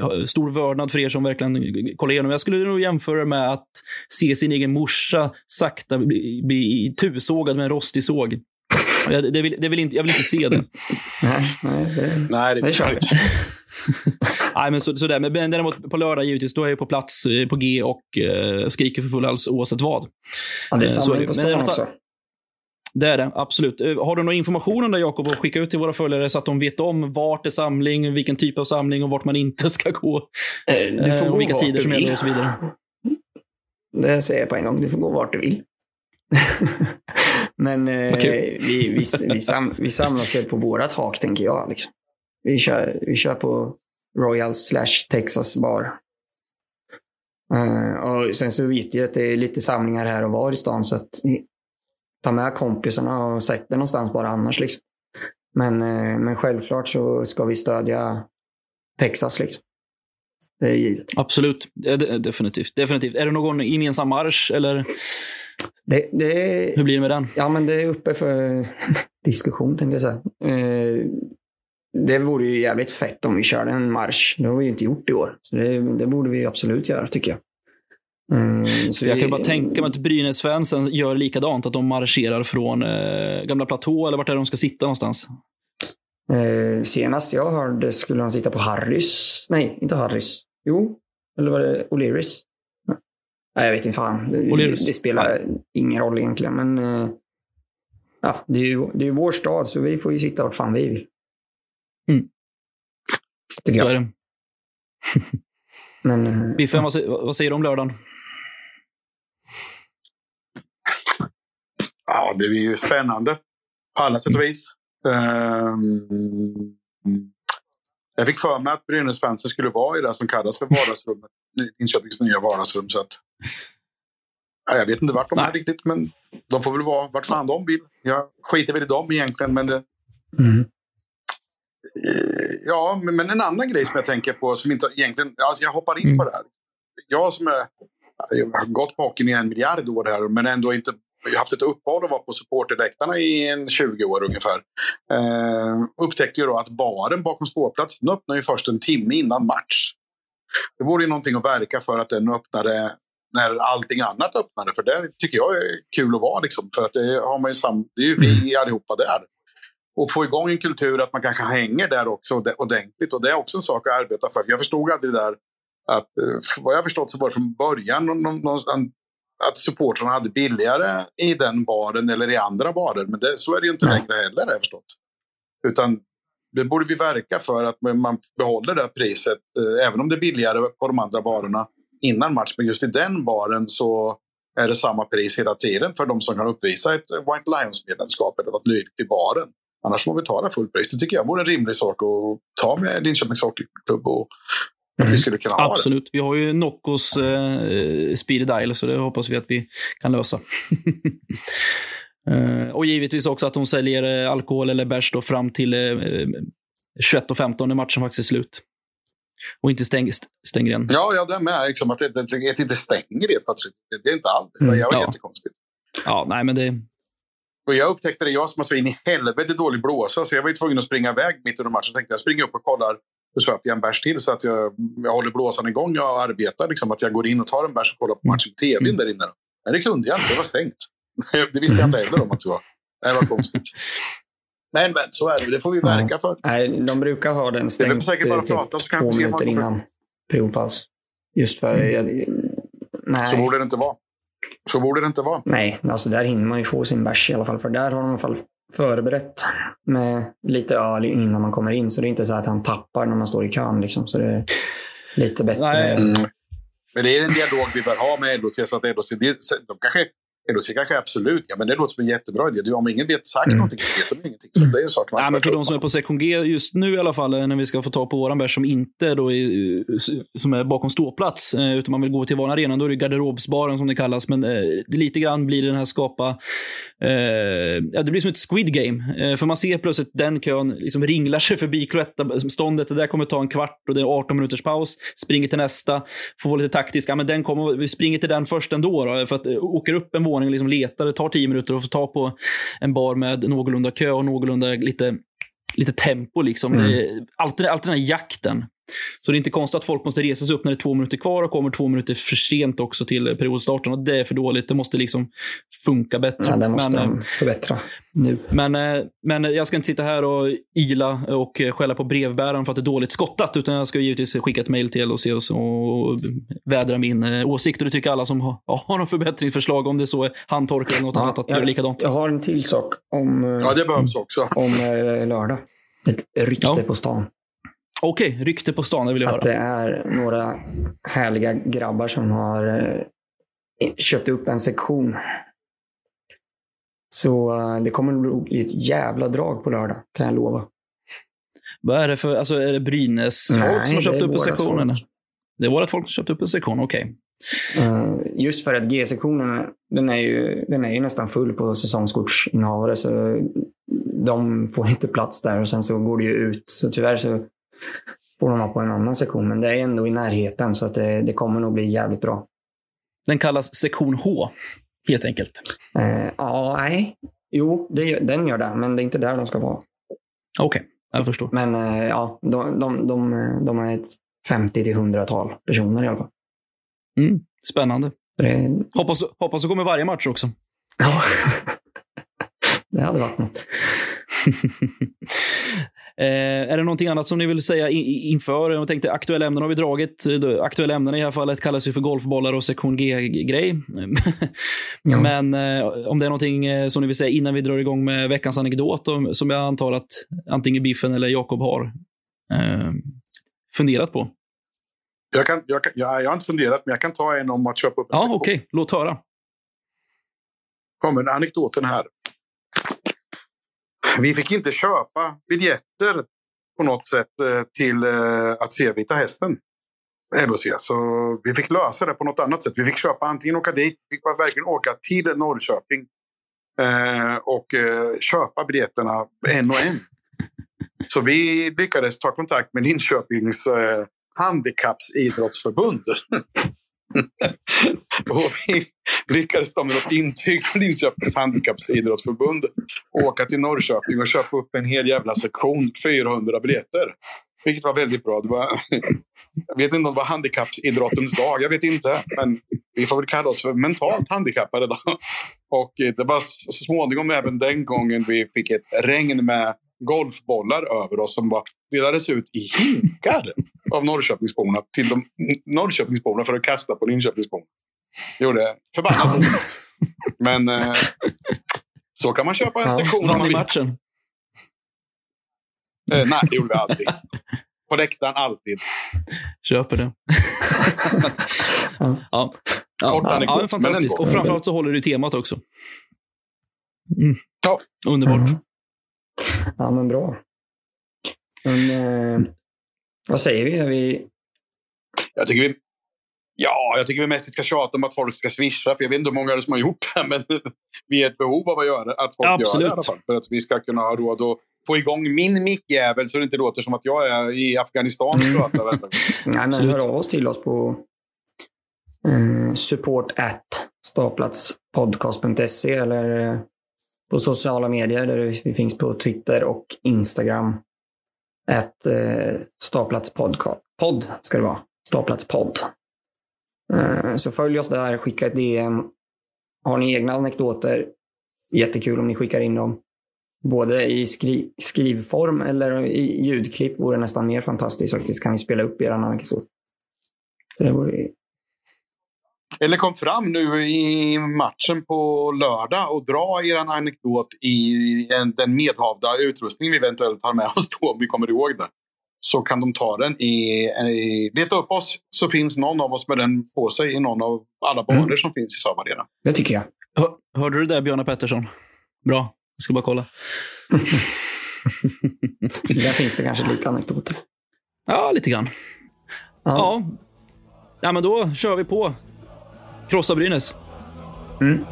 har stor vördnad för er som verkligen kollar igenom. Jag skulle nog jämföra med att se sin egen morsa sakta bli, bli tusågad med en rostig såg. Jag, det vill, det vill inte, jag vill inte se det. Nej, nej, det, Nej, det, det kör vi. Nej, men så, sådär. Men däremot på lördag givetvis, då är jag på plats eh, på G och eh, skriker för full hals oavsett vad. Ja, det är Eh, samling på stan också. Det är det, absolut. Eh, Har du någon information om det, Jakob, att skicka ut till våra följare så att de vet om vart det är samling, vilken typ av samling och vart man inte ska gå? Eh, Du får Eh, gå vilka vart tider du som gäller och så vidare. Det säger jag på en gång. Du får gå vart du vill. Men kul. vi, vi, vi, sam, vi samlas väl på vårat hak, tänker jag. Liksom. Vi, kör, vi kör på Royal slash Texas bar. Eh, och sen så vet jag att det är lite samlingar här och var i stan, så att ta med kompisarna och sätt det någonstans bara annars. Liksom. Men, eh, men självklart så ska vi stödja Texas. Liksom. Det är givet. Absolut, Eh, de- definitivt. definitivt. Är det någon gemensam marsch, eller Det, det, hur blir det med den? Ja, men det är uppe för diskussion, tänkte jag säga. Eh, det vore ju jävligt fett om vi körde en marsch. Det har vi ju inte gjort i år. Så det, det borde vi absolut göra, tycker jag. Eh, så jag kan vi- ju bara tänka mig att Brynäs-fansen gör likadant, att de marscherar från eh, gamla platå, eller vart är de ska sitta någonstans? Eh, senast jag hörde skulle de sitta på Harrys. Nej, inte Harrys. Jo, eller var det O'Learys? Nej, jag vet inte fan. Det, det spelar ingen roll egentligen, men eh, ja, det är ju det är vår stad, så vi får ju sitta vart fan vi vill. Mm. Tycker Så är det. Men, eh, Biffen, vad, vad säger du om lördagen? Ja, det är ju spännande. På alla sätt och vis. Ehm, jag fick för mig att Brynäs-fansen skulle vara i det som kallas för vardagsrummet. Linköpings nya vardagsrum. Så att, ja, jag vet inte vart de är riktigt, men de får väl vara vart fan de vill. Jag skiter väl i dem egentligen, men det, mm. Eh, Ja, men, en annan grej som jag tänker på som inte egentligen... Alltså jag hoppar in på det här. Jag som är, jag har gått på hockeyn i en miljard år här men ändå inte jag har haft ett uppehåll och var på supporterläktarna i en 20 år ungefär. Eh, upptäckte ju då att baren bakom ståplatsen öppnar ju först en timme innan match. Det vore ju någonting att verka för att den öppnade när allting annat öppnade. För det tycker jag är kul att vara liksom. För att det har man ju sam- det är ju vi allihopa där och få igång en kultur att man kanske hänger där också ord- ordentligt. Och det är också en sak att arbeta för. Jag förstod aldrig det där att eh, vad jag förstått så var det från början någon, någon, någon, att supportrarna hade billigare i den baren eller i andra barer. Men det, så är det ju inte längre heller har jag förstått. Utan det borde vi verka för att man behåller det här priset eh, även om det är billigare på de andra barerna innan match. Men just i den baren så är det samma pris hela tiden för de som kan uppvisa ett White Lions-medlemskap eller något lyrikt i baren. Annars får vi betala fullt pris. Det tycker jag vore en rimlig sak att ta med Linköpings Hockeyklubb och vi skulle kunna ha det. Absolut. Vi har ju Noccos eh, speed dial, så det hoppas vi att vi kan lösa. eh, och givetvis också att de säljer eh, alkohol eller bärs fram till eh, 21.15 när matchen faktiskt är slut. Och inte stäng, st- stänger igen. Ja, ja, det är med. Liksom, att det, det, det inte stänger det plötsligt. Det, det är inte allt. Det var Mm, ja. jättekonstigt. Ja, nej men det... Och jag upptäckte det, jag som har så in i helvete dålig blåsa, så jag var ju tvungen att springa iväg mitt under matchen. Jag tänkte jag springer upp och kollar jag en bärs till så att jag, jag håller blåsan igång. Jag arbetar liksom, att jag går in och tar en bärs och kollar på matchen på tvn Mm. där inne. Men det kunde jag inte, det var stängt. Det visste jag inte heller om att det var. Det var konstigt. Men, men så är det, det får vi Ja. verka för. Nej, de brukar ha den Det är stängt väl säkert bara eh, att prata, så typ två minuter innan periodpaus. Just för... Jag, nej, Så borde det inte vara. Så borde det inte vara. nej, alltså där hinner man ju få sin bärs i alla fall. För där har de i alla fall förberett med lite öl innan man kommer in. Så det är inte så att han tappar när man står i kön. Liksom. Så det är lite bättre. Nej. Mm. Men det är en dialog vi bör ha med LOC så att LOC, de kanske LOC kanske absolut, ja men det låter som en jättebra idé. Om ingen vet sagt mm. någonting så vet de ingenting. Så det är en sak man ja, men För de som är på sektion G just nu i alla fall, när vi ska få ta på våran bärs som inte då är, som är bakom ståplats, eh, utan man vill gå till våran arena, då är det garderobsbaren som det kallas. Men eh, lite grann blir den här skapa, eh, ja det blir som ett squid game. Eh, för man ser plötsligt den kön liksom ringlar sig förbi Cloetta-ståndet, det där kommer ta en kvart och det är 18 minuters paus, springer till nästa, får vara lite taktisk, ja men den kommer, vi springer till den först ändå då, för att eh, åker upp en våning liksom letar. Det tar tio minuter att få ta på en bar med någorlunda kö och någorlunda lite, lite tempo. Liksom. Mm. Det alltid, alltid den här jakten. Så det är inte konstigt att folk måste resa sig upp när det är två minuter kvar och kommer två minuter för sent också till periodstarten. Och det är för dåligt. Det måste liksom funka bättre. Ja, det måste men, de eh, förbättra nu. Men, eh, men jag ska inte sitta här och yla och skälla på brevbäraren för att det är dåligt skottat. Utan jag ska givetvis skicka ett mejl till LOC och, och vädra min eh, åsikt. Och det tycker alla som har, har någon förbättringsförslag, om det så är handtorkar eller något ja, annat, att göra likadant. Jag har en till sak om, ja, det behövs också. om lördag. Ett rykte ja. på stan. Okej, okay, rykte på stan, det vill jag att höra. Att det är några härliga grabbar som har eh, köpt upp en sektion. Så eh, det kommer nog bli ett jävla drag på lördag, kan jag lova. Vad är det för, alltså är det Brynäs-folk som har köpt upp en sektion? Folk. Det är vårt folk som köpt upp en sektion, okej. Okay. Uh, just för att G-sektionen, den är, ju, den är ju nästan full på säsongskortsinnehavare. Så de får inte plats där och sen så går det ju ut. Så tyvärr så får de vara på en annan sektion. Men det är ändå i närheten så att det, det kommer nog bli jävligt bra. Den kallas sektion H, helt enkelt. Eh, ja, nej. Jo, det, den gör det, men det är inte där de ska vara. Okej, okay, jag förstår. Men eh, ja, de, de, de, de är ett 50 till 100-tal personer i alla fall. Mm, spännande. Det... Hoppas, hoppas du kommer varje match också. Ja, det hade varit något. Eh, är det någonting annat som ni vill säga inför? Jag tänkte aktuella ämnen har vi dragit. Aktuella ämnen i det här fallet kallas ju för golfbollar och sektion G-grej. ja. Men eh, om det är någonting eh, som ni vill säga innan vi drar igång med veckans anekdot som jag antar att antingen Biffen eller Jakob har eh, funderat på. Jag, kan, jag, kan, jag, jag har inte funderat, men jag kan ta en om att köpa upp en Ja, okej. Okay. Låt höra. kommer anekdoten här. Vi fick inte köpa biljetter på något sätt eh, till eh, att se Vita Hästen. LHC. Så vi fick lösa det på något annat sätt. Vi fick köpa antingen åka dit, vi fick verkligen åka till Norrköping eh, och eh, köpa biljetterna en och en. Så vi lyckades ta kontakt med Linköpings handikappsidrottsförbund. och vi lyckades ta med något intyg från Linköpings handikappsidrottsförbund åka till Norrköping och köpa upp en hel jävla sektion, 400 biljetter. Vilket var väldigt bra. Det var, jag vet inte om det var handikappsidrottens dag, jag vet inte. Men vi får väl kalla oss för mentalt handikappade då. Och det var så småningom även den gången vi fick ett regn med golfbollar över oss som bara delades ut i hinkar av Norrköpingsborna till de Norrköpingsborna för att kasta på Linköpingsborna. Gjorde förbannat ont. Men eh, så kan man köpa en ja, sektion om man vill. matchen? Eh, nej, det gjorde vi aldrig. På läktaren alltid. Köper det. ja. Ja. Ja, ja, fantastiskt. Och framförallt så håller du temat också. Mm. Ja. Underbart. Mm. Ja, men bra. Men, eh, vad säger vi? Är vi... Jag tycker vi Ja, jag tycker vi mest ska tjata om att folk ska swisha. För jag vet inte hur många det som har gjort det. Men vi är ett behov av att göra att folk Absolut. gör det i alla fall. För att vi ska kunna ha råd att få igång min mickjävel så det inte låter som att jag är i Afghanistan och pratar. Nej, men hör av oss till oss på eh, support at staplatspodcast.se eller eh, på sociala medier där vi finns på Twitter och Instagram. Ett eh, Staplats podcast. Podd ska det vara. Staplats podd. Eh, så följ oss där, skicka ett DM. Har ni egna anekdoter, jättekul om ni skickar in dem. Både i skri skrivform eller i ljudklipp vore nästan mer fantastiskt faktiskt. Kan vi spela upp er anekdot. Så det vore eller kom fram nu i matchen på lördag och dra er anekdot i den medhavda utrustning vi eventuellt har med oss då, om vi kommer ihåg det. så kan de ta den i, i... Leta upp oss så finns någon av oss med den på sig i någon av alla banor mm. som finns i Saab Arena. Det tycker jag. Hör, hörde du det Björn Pettersson? Bra. Jag ska bara kolla. Där finns det kanske lite anekdoter. Ja, lite grann. Ja. ja. ja. men då kör vi på. Krossa Brynäs. Mm.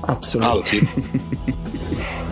Absolut. Alltid.